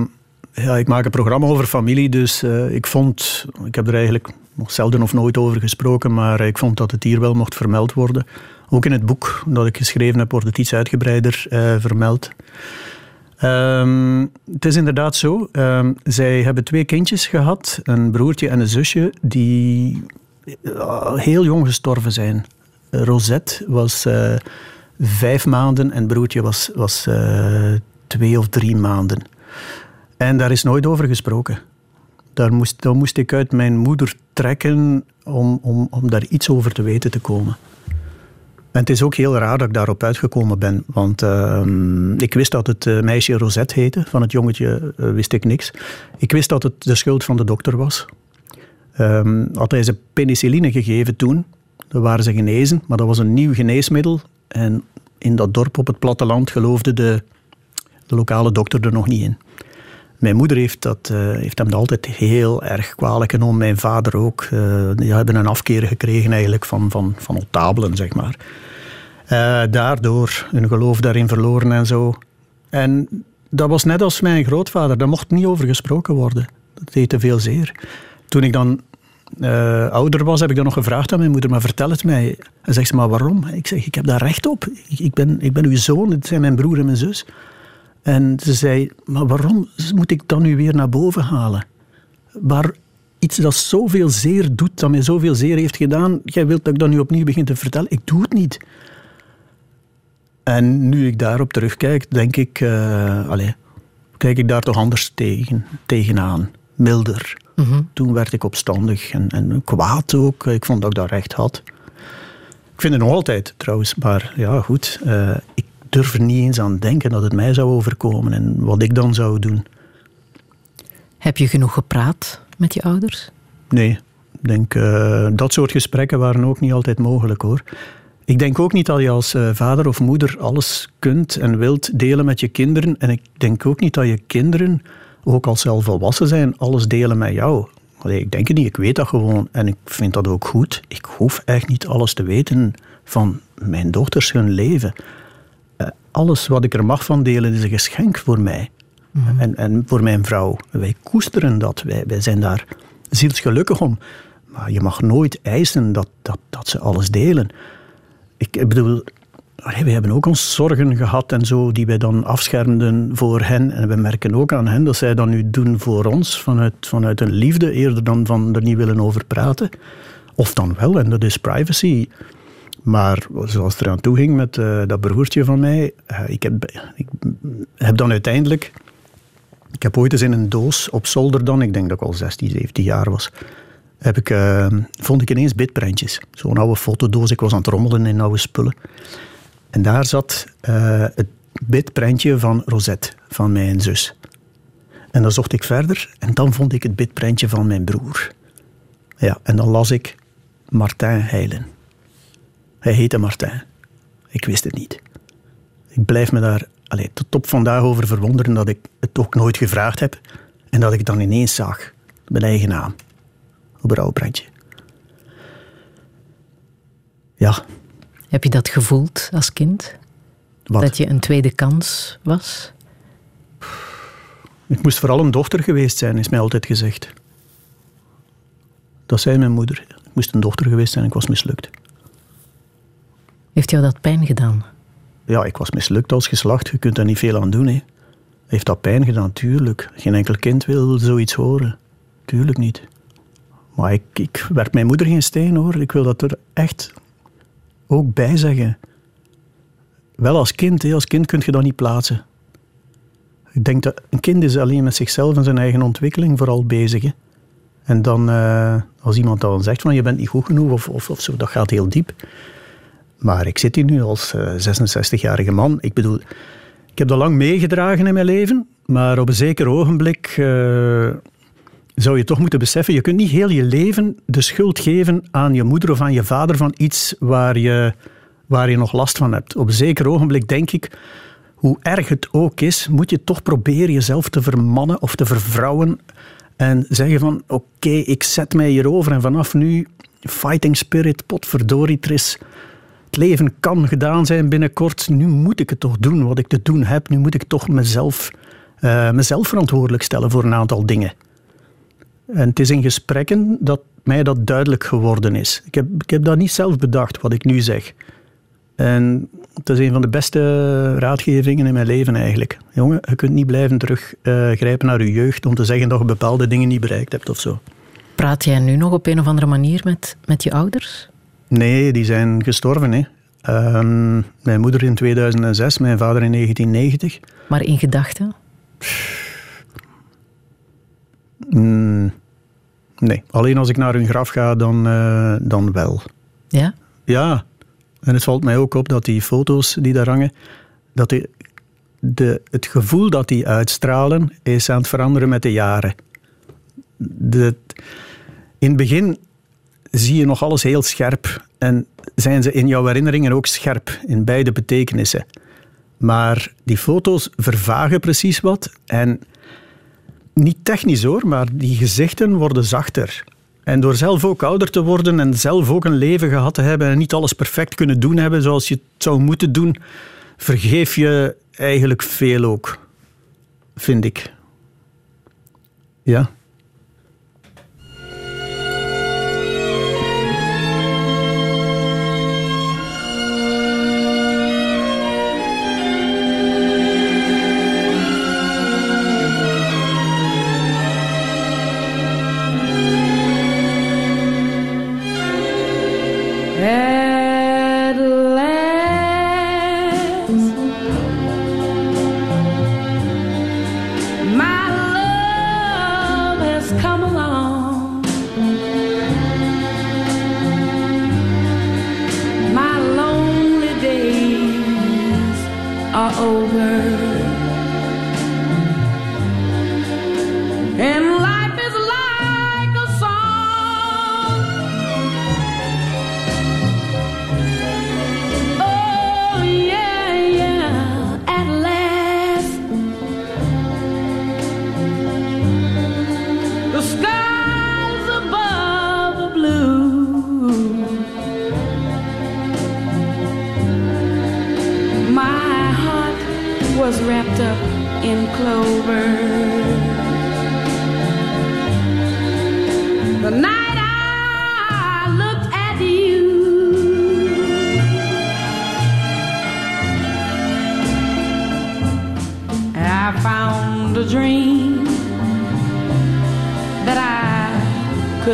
ja, ik maak een programma over familie, dus eh, ik vond, ik heb er eigenlijk nog zelden of nooit over gesproken, maar ik vond dat het hier wel mocht vermeld worden. Ook in het boek dat ik geschreven heb, wordt het iets uitgebreider vermeld. Ehm, het is inderdaad zo. ehm, zij hebben twee kindjes gehad, een broertje en een zusje, die eh, heel jong gestorven zijn. Rosette was eh, vijf maanden en broertje was, was eh, twee of drie maanden. En daar is nooit over gesproken. Daar moest, daar moest ik uit mijn moeder trekken om, om, om daar iets over te weten te komen. En het is ook heel raar dat ik daarop uitgekomen ben. Want ehm, ik wist dat het eh, meisje Rosette heette. Van het jongetje eh, wist ik niks. Ik wist dat het de schuld van de dokter was. Ehm, had hij ze penicilline gegeven toen, dan waren ze genezen. Maar dat was een nieuw geneesmiddel. En in dat dorp op het platteland geloofde de, de lokale dokter er nog niet in. Mijn moeder heeft, dat, eh, heeft hem dat altijd heel erg kwalijk genomen. Mijn vader ook. Eh, die hebben een afkeer gekregen eigenlijk van, van, van notabelen, zeg maar. Eh, daardoor hun geloof daarin verloren en zo. En dat was net als mijn grootvader. Daar mocht niet over gesproken worden. Dat deed te veel zeer. Toen ik dan ouder was, heb ik dan nog gevraagd aan mijn moeder, maar vertel het mij. En zegt ze, maar waarom? Ik zeg, ik heb daar recht op. Ik, ik, ben, ik ben uw zoon, het zijn mijn broer en mijn zus. En ze zei, maar waarom moet ik dan nu weer naar boven halen? Waar iets dat zoveel zeer doet, dat mij zoveel zeer heeft gedaan, jij wilt dat ik dat nu opnieuw begin te vertellen? Ik doe het niet. En nu ik daarop terugkijk, denk ik, allee, kijk ik daar toch anders tegen, tegenaan. Milder. Toen werd ik opstandig en, en kwaad ook. Ik vond dat ik dat recht had. Ik vind het nog altijd trouwens, maar ja, goed. eh, ik durf er niet eens aan denken dat het mij zou overkomen en wat ik dan zou doen. Heb je genoeg gepraat met je ouders? Nee, ik denk, eh, dat soort gesprekken waren ook niet altijd mogelijk hoor. Ik denk ook niet dat je als eh, vader of moeder alles kunt en wilt delen met je kinderen. En ik denk ook niet dat je kinderen, ook als ze al volwassen zijn, alles delen met jou. Allee, ik denk het niet, ik weet dat gewoon. En ik vind dat ook goed. Ik hoef echt niet alles te weten van mijn dochters hun leven. Alles wat ik er mag van delen is een geschenk voor mij. En, en voor mijn vrouw. Wij koesteren dat. Wij, wij zijn daar zielsgelukkig om. Maar je mag nooit eisen dat, dat, dat ze alles delen. Ik, ik bedoel, we hebben ook ons zorgen gehad en zo, die wij dan afschermden voor hen. En we merken ook aan hen dat zij dat nu doen voor ons, vanuit, vanuit een liefde, eerder dan van er niet willen over praten. Of dan wel, en dat is privacy. Maar zoals het eraan toe ging met eh, dat broertje van mij, eh, ik, heb, ik heb dan uiteindelijk... Ik heb ooit eens in een doos op zolder dan, ik denk dat ik al 16, 17 jaar was, heb ik, eh, vond ik ineens bitprentjes. Zo'n oude fotodoos, ik was aan het rommelen in oude spullen. En daar zat het bitprentje van Rosette, van mijn zus. En dan zocht ik verder en dan vond ik het bitprentje van mijn broer. Ja, en dan las ik Martin Heilen. Hij heette Martin. Ik wist het niet. ik blijf me daar allee, tot op vandaag over verwonderen dat ik het ook nooit gevraagd heb en dat ik het dan ineens zag, mijn eigen naam, op een rouwbrandje. Ja, Heb je dat gevoeld als kind? wat? Dat je een tweede kans was? Ik moest vooral een dochter geweest zijn, is mij altijd gezegd. Dat zei mijn moeder. Ik moest een dochter geweest zijn en ik was mislukt. Heeft jou dat pijn gedaan? Ja, ik was mislukt als geslacht. Je kunt daar niet veel aan doen. Hè. Heeft dat pijn gedaan? Tuurlijk. Geen enkel kind wil zoiets horen. Tuurlijk niet. Maar ik, ik werp mijn moeder geen steen hoor. Ik wil dat er echt ook bij zeggen. Wel als kind, hè. als kind kun je dat niet plaatsen. Ik denk dat een kind is alleen met zichzelf en zijn eigen ontwikkeling vooral bezig. Hè. En dan, eh, als iemand dan zegt van je bent niet goed genoeg of, of, of zo, dat gaat heel diep. Maar ik zit hier nu als eh, 66-jarige man. Ik bedoel, ik heb dat lang meegedragen in mijn leven, maar op een zeker ogenblik eh, zou je toch moeten beseffen, je kunt niet heel je leven de schuld geven aan je moeder of aan je vader van iets waar je, waar je nog last van hebt. Op een zeker ogenblik denk ik, hoe erg het ook is, moet je toch proberen jezelf te vermannen of te vervrouwen en zeggen van oké, ik zet mij hierover en vanaf nu fighting spirit, potverdorie, er is... Het leven kan gedaan zijn binnenkort. Nu moet ik het toch doen wat ik te doen heb. Nu moet ik toch mezelf, eh, mezelf verantwoordelijk stellen voor een aantal dingen. En het is in gesprekken dat mij dat duidelijk geworden is. Ik heb, ik heb dat niet zelf bedacht, wat ik nu zeg. En het is een van de beste raadgevingen in mijn leven eigenlijk. Jongen, je kunt niet blijven teruggrijpen naar je jeugd om te zeggen dat je bepaalde dingen niet bereikt hebt of zo. Praat jij nu nog op een of andere manier met, met je ouders? Nee, die zijn gestorven. Hè. Ehm, mijn moeder in 2006, mijn vader in 1990. Maar in gedachten? Mm, nee, alleen als ik naar hun graf ga, dan, eh, dan wel. Ja? Ja, en het valt mij ook op dat die foto's die daar hangen, dat die, de, het gevoel dat die uitstralen, is aan het veranderen met de jaren. De, in het begin zie je nog alles heel scherp en zijn ze in jouw herinneringen ook scherp, in beide betekenissen. Maar die foto's vervagen precies wat en niet technisch hoor, maar die gezichten worden zachter. En door zelf ook ouder te worden en zelf ook een leven gehad te hebben en niet alles perfect kunnen doen hebben zoals je het zou moeten doen, vergeef je eigenlijk veel ook, vind ik. Ja.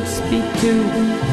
Speak to,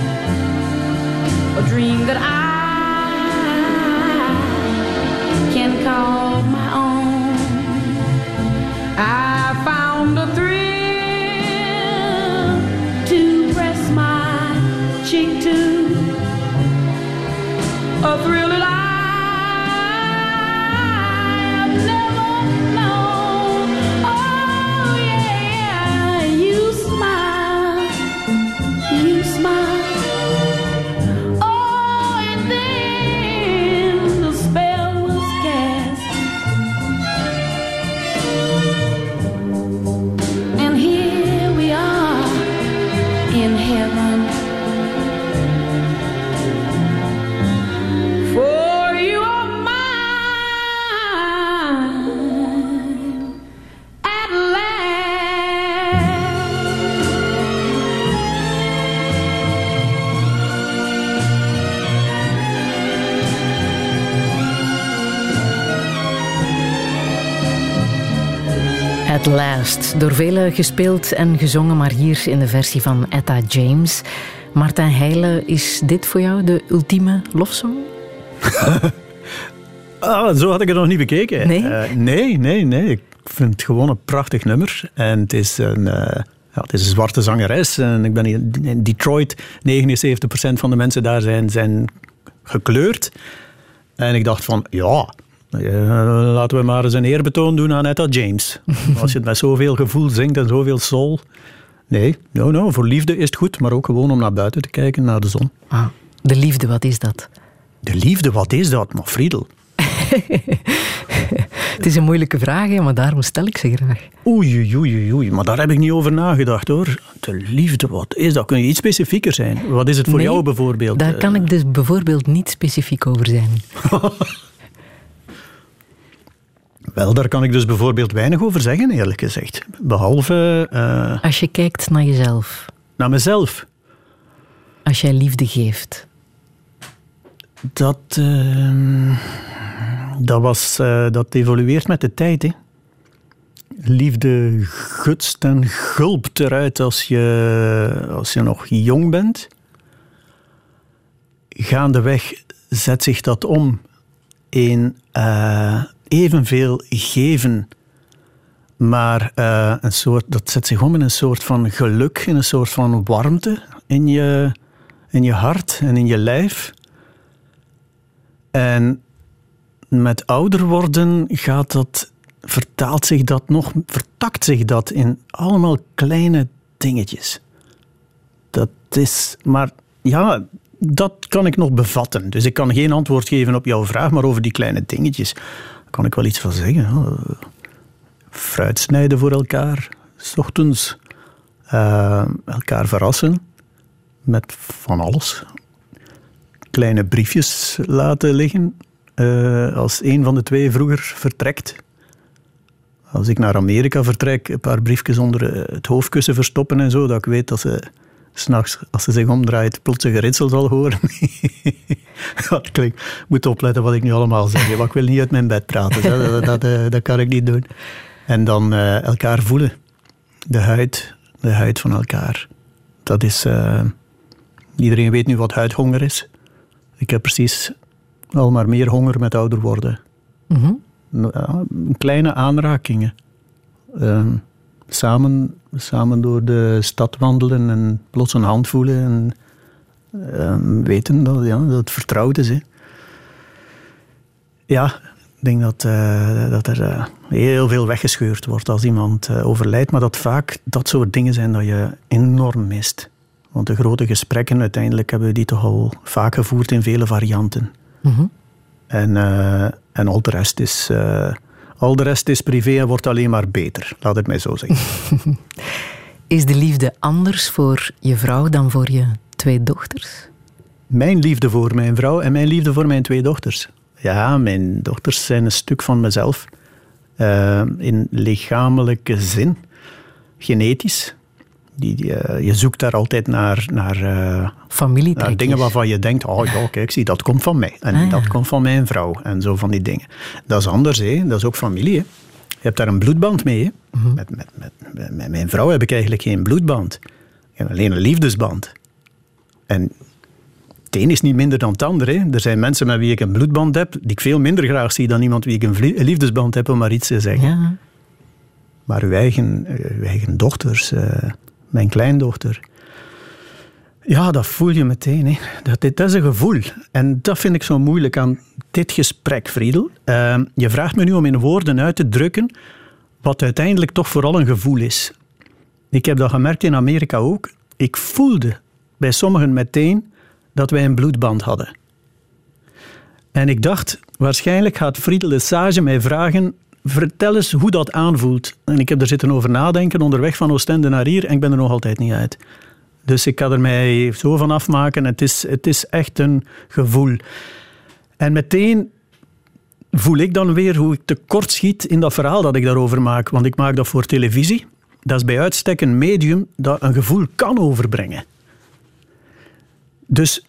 Door velen gespeeld en gezongen, maar hier in de versie van Etta James. Martijn Heijlen, is dit voor jou de ultieme lofsong? Ah, zo had ik het nog niet bekeken. Nee? Eh, nee, nee, nee. Ik vind het gewoon een prachtig nummer. En het is een, eh, ja, het is een zwarte zangeres. En ik ben in Detroit, 79% van de mensen daar zijn, zijn gekleurd. En ik dacht van, ja, laten we maar eens een eerbetoon doen aan Etta James. Als je het met zoveel gevoel zingt en zoveel soul. Nee, no, no, voor liefde is het goed, maar ook gewoon om naar buiten te kijken, naar de zon. Ah, de liefde, wat is dat? De liefde, wat is dat? Maar Friedel, Het is een moeilijke vraag, hè, maar daarom stel ik ze graag. Oei, oei, oei, oei, maar daar heb ik niet over nagedacht hoor. De liefde, wat is dat? Kun je iets specifieker zijn? Wat is het voor Nee, jou bijvoorbeeld? Daar Eh, kan ik dus bijvoorbeeld niet specifiek over zijn. Wel, daar kan ik dus bijvoorbeeld weinig over zeggen, eerlijk gezegd. Behalve eh, Als je kijkt naar jezelf, naar mezelf. als jij liefde geeft, Dat, eh, dat, was, eh, dat evolueert met de tijd. Hè. Liefde gutst en gulpt eruit als je, als je nog jong bent. Gaandeweg zet zich dat om in eh, evenveel geven. Maar eh, een soort, dat zet zich om in een soort van geluk, in een soort van warmte in je, in je hart en in je lijf. En met ouder worden gaat dat, vertaalt zich dat nog, vertakt zich dat in allemaal kleine dingetjes. Dat is, maar ja, dat kan ik nog bevatten. Dus ik kan geen antwoord geven op jouw vraag, maar over die kleine dingetjes kan ik wel iets van zeggen. Fruit snijden voor elkaar, s ochtends. Eh, elkaar verrassen met van alles kleine briefjes laten liggen eh, als een van de twee vroeger vertrekt. Als ik naar Amerika vertrek, een paar briefjes onder het hoofdkussen verstoppen en zo, dat ik weet dat ze s'nachts, als ze zich omdraait, plots een geritsel zal horen. dat klinkt, ik moet opletten wat ik nu allemaal zeg, want ik wil niet uit mijn bed praten. Dat, dat, dat, eh, dat kan ik niet doen. En dan eh, elkaar voelen. De huid, de huid van elkaar. Dat is... eh, iedereen weet nu wat huidhonger is. Ik heb precies al maar meer honger met ouder worden. Mhm. Ja, kleine aanrakingen. Ehm, samen, samen door de stad wandelen en plots een hand voelen en ehm, weten dat, ja, dat het vertrouwd is. Hè. Ja, ik denk dat, eh, dat er eh, heel veel weggescheurd wordt als iemand eh, overlijdt, maar dat vaak dat soort dingen zijn dat je enorm mist. Want de grote gesprekken, uiteindelijk hebben we die toch al vaak gevoerd in vele varianten. Mhm. En, en al, de rest is, al de rest is privé en wordt alleen maar beter. Laat het mij zo zeggen. Is de liefde anders voor je vrouw dan voor je twee dochters? mijn liefde voor mijn vrouw en mijn liefde voor mijn twee dochters. Ja, mijn dochters zijn een stuk van mezelf. Eh, in lichamelijke zin. Genetisch. Die, die, eh, je zoekt daar altijd naar, naar, eh, naar dingen waarvan je denkt, oh ja, kijk, zie, dat komt van mij. En Ah, ja. dat komt van mijn vrouw. En zo van die dingen. Dat is anders, hè. dat is ook familie. Hè. Je hebt daar een bloedband mee. Hè. Mhm. Met, met, met, met, met mijn vrouw heb ik eigenlijk geen bloedband. Ik heb alleen een liefdesband. En het een is niet minder dan het ander. Hè. Er zijn mensen met wie ik een bloedband heb, die ik veel minder graag zie dan iemand wie ik een liefdesband heb, om maar iets te zeggen. Ja. Maar uw eigen, uw eigen dochters, eh, mijn kleindochter. Ja, dat voel je meteen. Hè. Dat, dit- is een gevoel. En dat vind ik zo moeilijk aan dit gesprek, Friedel. Eh, je vraagt me nu om in woorden uit te drukken wat uiteindelijk toch vooral een gevoel is. Ik heb dat gemerkt in Amerika ook. Ik voelde bij sommigen meteen dat wij een bloedband hadden. En ik dacht, waarschijnlijk gaat Friedel de Sage mij vragen, vertel eens hoe dat aanvoelt. En ik heb er zitten over nadenken onderweg van Oostende naar hier en ik ben er nog altijd niet uit. Dus ik kan er mij zo van afmaken. Het is, het is echt een gevoel. En meteen voel ik dan weer hoe ik tekort schiet in dat verhaal dat ik daarover maak. Want ik maak dat voor televisie. Dat is bij uitstek een medium dat een gevoel kan overbrengen. Dus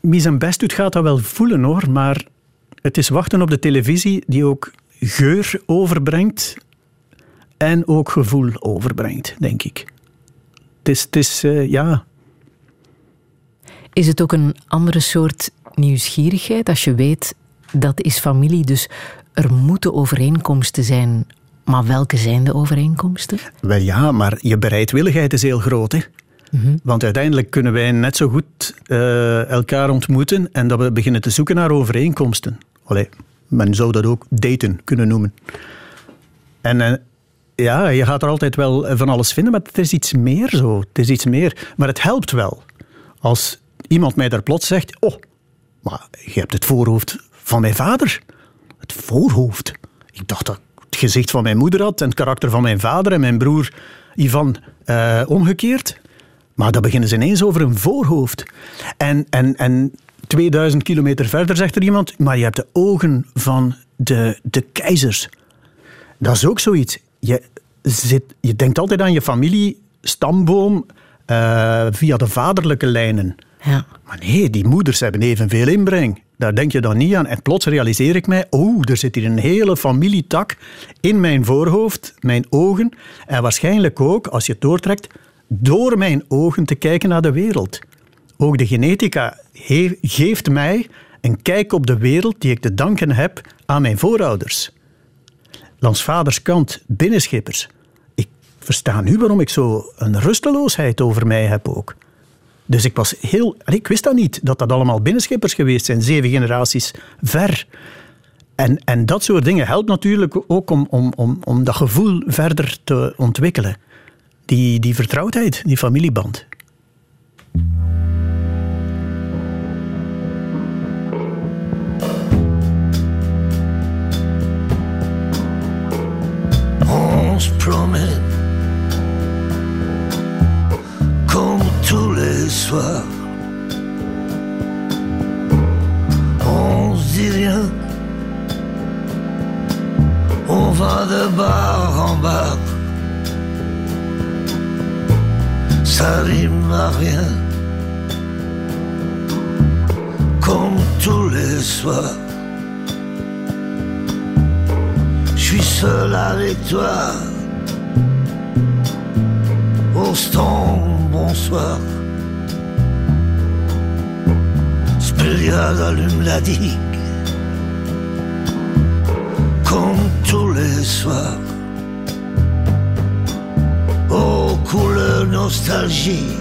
wie zijn best doet, gaat dat wel voelen hoor. Maar het is wachten op de televisie die ook geur overbrengt. en ook gevoel overbrengt, denk ik. Het is, het is eh, ja, Is het ook een andere soort nieuwsgierigheid als je weet dat is familie, dus er moeten overeenkomsten zijn. Maar welke zijn de overeenkomsten? Wel ja, maar je bereidwilligheid is heel groot. Hè? Want uiteindelijk kunnen wij net zo goed eh, elkaar ontmoeten en dat we beginnen te zoeken naar overeenkomsten. Allee, men zou dat ook daten kunnen noemen. En eh, ja, je gaat er altijd wel van alles vinden, maar het is iets meer zo. Het is iets meer. Maar het helpt wel. Als iemand mij daar plots zegt, oh, maar je hebt het voorhoofd van mijn vader. Het voorhoofd. Ik dacht dat het gezicht van mijn moeder had en het karakter van mijn vader en mijn broer Ivan eh, omgekeerd. Maar dan beginnen ze ineens over een voorhoofd. En, en, en 2000 kilometer verder zegt er iemand, maar je hebt de ogen van de, de keizers. Dat is ook zoiets. Je, zit, je denkt altijd aan je familie, stamboom, eh, via de vaderlijke lijnen. Ja. Maar nee, die moeders hebben evenveel inbreng. Daar denk je dan niet aan. En plots realiseer ik mij, oh, er zit hier een hele familietak in mijn voorhoofd, mijn ogen. En waarschijnlijk ook, als je het doortrekt, door mijn ogen te kijken naar de wereld. Ook de genetica geeft mij een kijk op de wereld die ik te danken heb aan mijn voorouders. Langs vaders kant, binnenschippers. Ik versta nu waarom ik zo een rusteloosheid over mij heb ook. Dus ik was heel... Ik wist dat niet, dat dat allemaal binnenschippers geweest zijn, zeven generaties ver. En, en dat soort dingen helpt natuurlijk ook om, om, om, om dat gevoel verder te ontwikkelen. Die, die vertrouwdheid, die familieband. On se promène comme tous les soirs. On se dit rien, on va de bar en bar. Ça rime à rien, comme tous les soirs. Suis seul avec toi. Austin, bonsoir. Spéliade allume la digue. Comme tous les soirs. Aux couleurs nostalgie.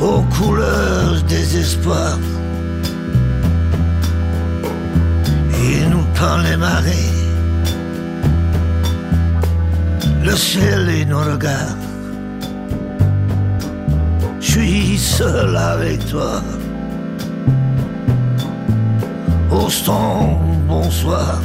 Aux couleurs désespoir. Peint les marées, le ciel et nos regards. Je suis seul avec toi. Austin, bonsoir.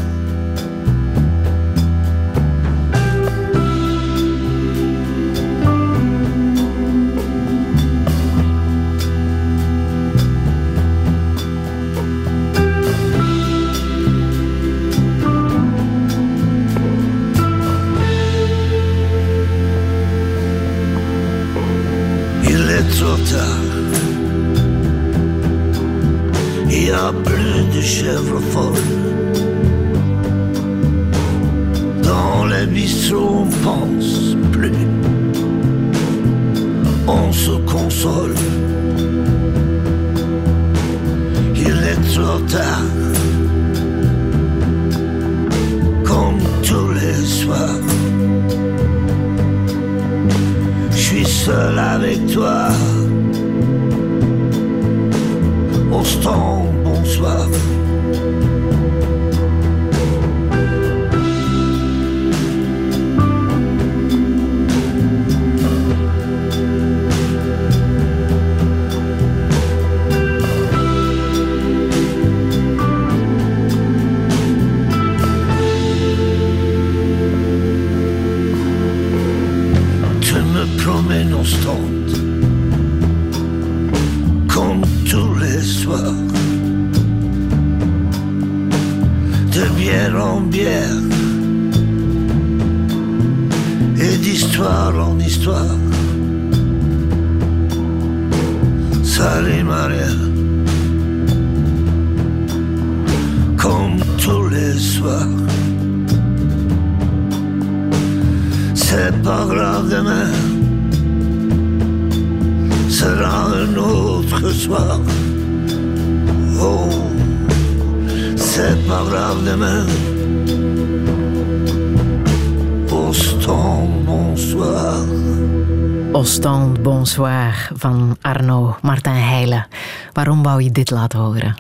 Van Arno Martin Heijlen. Waarom wou je dit laten horen?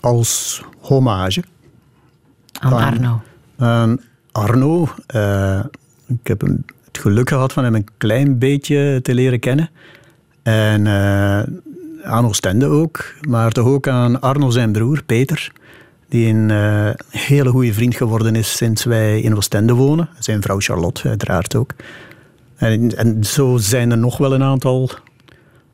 Als hommage Aan Aan- Arno. aan Arno. eh, ik heb het geluk gehad van hem een klein beetje te leren kennen. En eh, aan Oostende ook. Maar toch ook aan Arno zijn broer, Peter. Die een eh, hele goede vriend geworden is sinds wij in Oostende wonen. Zijn vrouw Charlotte uiteraard ook. En, en zo zijn er nog wel een aantal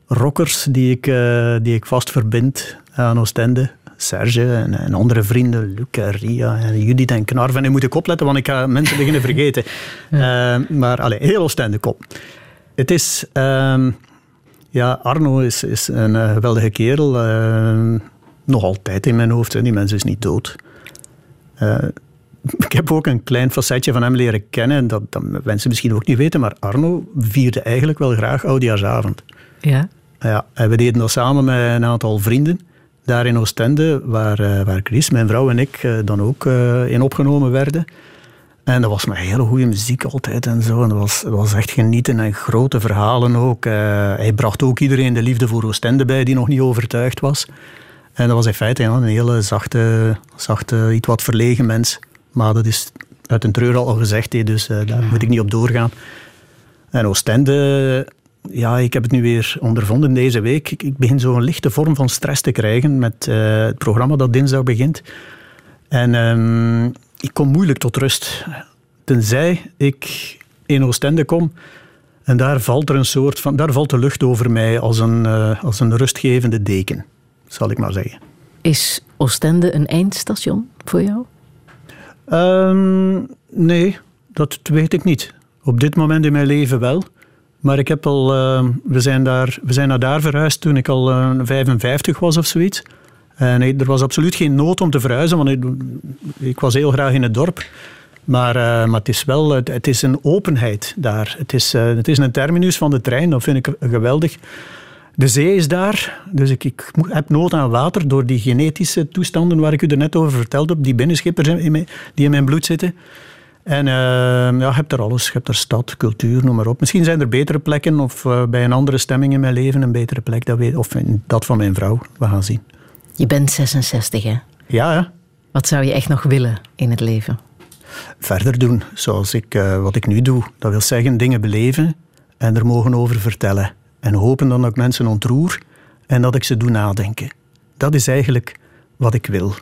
rockers die ik, eh, die ik vast verbind aan Oostende. Serge en, en andere vrienden, Luc en Ria en Judith en Knarf. En nu moet ik opletten, want ik ga mensen beginnen vergeten. Eh, maar allez, heel Oostende, kom. Het is... ehm, ja, Arno is, is een eh, geweldige kerel. nog altijd in mijn hoofd. Hè. Die mens is niet dood. Ik heb ook een klein facetje van hem leren kennen. Dat, dat mensen misschien ook niet weten. Maar Arno vierde eigenlijk wel graag Oudjaarsavond. Ja. Ja, en we deden dat samen met een aantal vrienden. Daar in Oostende, waar, eh, waar Chris, mijn vrouw en ik eh, dan ook eh, in opgenomen werden. En dat was met hele goede muziek altijd en zo. En dat was, dat was echt genieten en grote verhalen ook. Hij bracht ook iedereen de liefde voor Oostende bij die nog niet overtuigd was. En dat was in feite ja, een hele zachte, zachte, iets wat verlegen mens. Maar dat is uit een treur al gezegd, hè, dus daar moet ik niet op doorgaan. En Oostende, ja, ik heb het nu weer ondervonden deze week. Ik, ik begin zo'n lichte vorm van stress te krijgen met eh, het programma dat dinsdag begint. En ehm, ik kom moeilijk tot rust. Tenzij ik in Oostende kom en daar valt er een soort van, daar valt de lucht over mij als een, eh, als een rustgevende deken, zal ik maar zeggen. Is Oostende een eindstation voor jou? Ehm, nee, dat weet ik niet. Op dit moment in mijn leven wel. Maar ik heb al, ehm, we, zijn daar, we zijn naar daar verhuisd toen ik al eh, 55 was of zoiets. En nee, er was absoluut geen nood om te verhuizen, want ik, ik was heel graag in het dorp. Maar, eh, maar het is wel het, is een openheid daar. Het is, eh, het is een terminus van de trein, dat vind ik geweldig. De zee is daar, dus ik, ik heb nood aan water door die genetische toestanden waar ik u er net over verteld heb, die binnenschippers die in mijn bloed zitten. En eh, ja, je hebt er alles. Je hebt er stad, cultuur, noem maar op. Misschien zijn er betere plekken of eh, bij een andere stemming in mijn leven een betere plek. Dat weet, of dat van mijn vrouw. We gaan zien. Je bent 66, hè? Ja, hè? Wat zou je echt nog willen in het leven? verder doen zoals ik, eh, wat ik nu doe. Dat wil zeggen dingen beleven en er mogen over vertellen. En hopen dan dat ik mensen ontroer en dat ik ze doe nadenken. Dat is eigenlijk wat ik wil.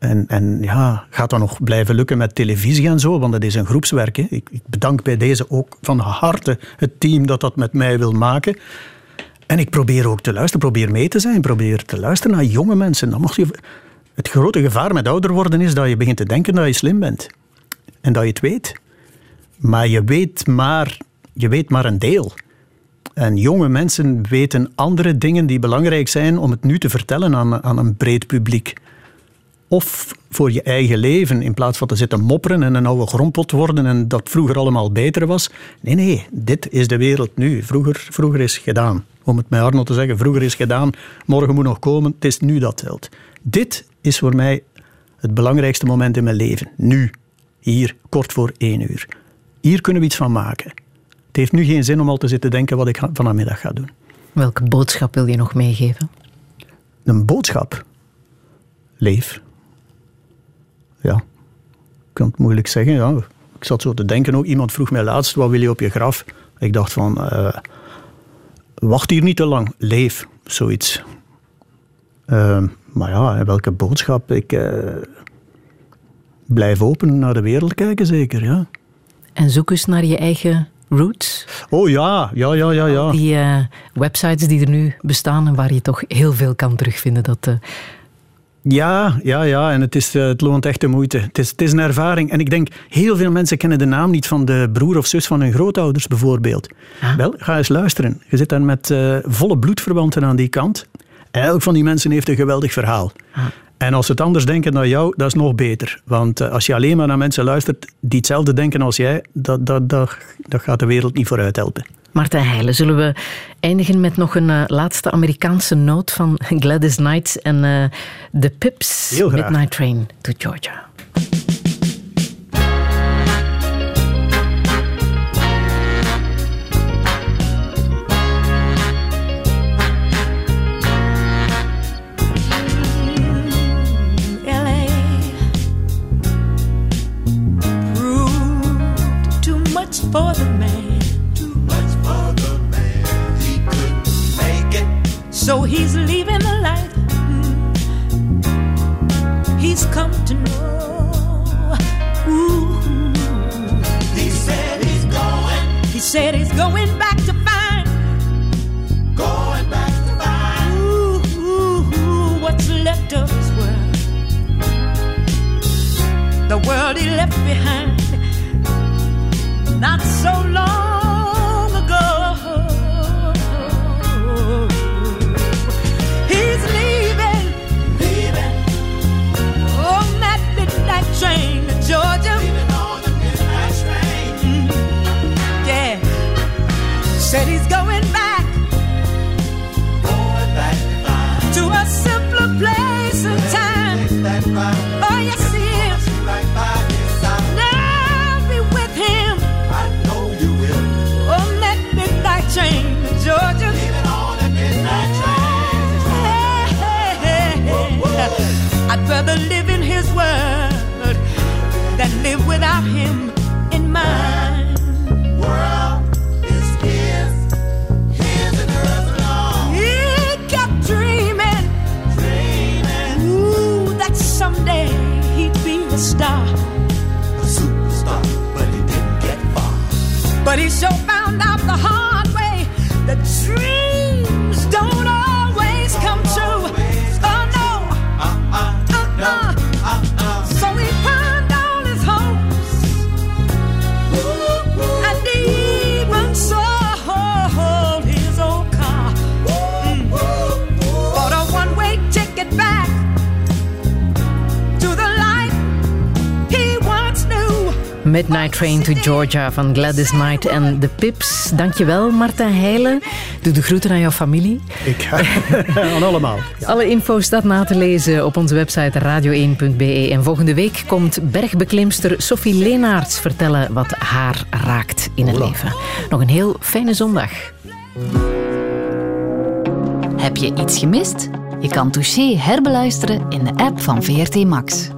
En, en ja, gaat dat nog blijven lukken met televisie en zo? Want dat is een groepswerk. Hè. Ik, ik bedank bij deze ook van harte het team dat dat met mij wil maken. En ik probeer ook te luisteren, probeer mee te zijn, probeer te luisteren naar jonge mensen. Dan mag je, het grote gevaar met ouder worden is dat je begint te denken dat je slim bent. En dat je het weet. Maar je weet maar, je weet maar een deel. En jonge mensen weten andere dingen die belangrijk zijn om het nu te vertellen aan, aan een breed publiek. Of voor je eigen leven, in plaats van te zitten mopperen en een oude grondpot worden en dat vroeger allemaal beter was. Nee, nee, dit is de wereld nu. Vroeger, vroeger is gedaan. Om het met Arno te zeggen, vroeger is gedaan, morgen moet nog komen, het is nu dat telt. Dit is voor mij het belangrijkste moment in mijn leven. Nu, hier, kort voor één uur. Hier kunnen we iets van maken. Het heeft nu geen zin om al te zitten denken wat ik vanmiddag ga doen. Welke boodschap wil je nog meegeven? Een boodschap. Leef. Ja, ik kan het moeilijk zeggen. Ja. Ik zat zo te denken ook. Iemand vroeg mij laatst, wat wil je op je graf? Ik dacht van, eh, wacht hier niet te lang. Leef, zoiets. Eh, maar ja, welke boodschap? Ik eh, blijf open naar de wereld kijken, zeker, ja. En zoek eens naar je eigen roots. Oh ja, ja, ja, ja, ja. Die eh, websites die er nu bestaan en waar je toch heel veel kan terugvinden. Dat, Ja, ja, ja. En het, is, eh, het loont echt de moeite. Het is, het is een ervaring. En ik denk, heel veel mensen kennen de naam niet van de broer of zus van hun grootouders, bijvoorbeeld. Wel, ga eens luisteren. Je zit daar met eh, volle bloedverwanten aan die kant. Elk van die mensen heeft een geweldig verhaal. En als ze het anders denken dan jou, dat is nog beter. Want eh, als je alleen maar naar mensen luistert die hetzelfde denken als jij, dat, dat, dat, dat gaat de wereld niet vooruit helpen. Martijn Heijlen, zullen we eindigen met nog een eh, laatste Amerikaanse noot van Gladys Knight en eh, de Pips Heel graag. Midnight Train to Georgia. LA proved too much for the man. So he's leaving the life mm, he's come to know. Ooh. He said he's going. He said he's going back to find. Going back to find. Ooh, ooh, ooh, what's left of his world the world he left behind not so long train to Georgia. The. Yeah, said he's going back, going back to a simpler place and time. Oh, yes, he is. Now be with him. Oh, I know you will. On that midnight train to Georgia. I'd rather live without him in mine. World is his, his and hers alone. He kept dreaming, dreaming. Ooh, that someday he'd be a star. A superstar, but he didn't get far. But he sure found out Midnight Train to Georgia van Gladys Knight en de Pips. Dankjewel, Martijn Heijlen. Doe de groeten aan jouw familie. Ik ga aan allemaal. Alle info staat na te lezen op onze website radio1.be. En volgende week komt bergbeklimster Sophie Leenaerts vertellen wat haar raakt in het leven. Nog een heel fijne zondag. Heb je iets gemist? Je kan Touché herbeluisteren in de app van VRT Max.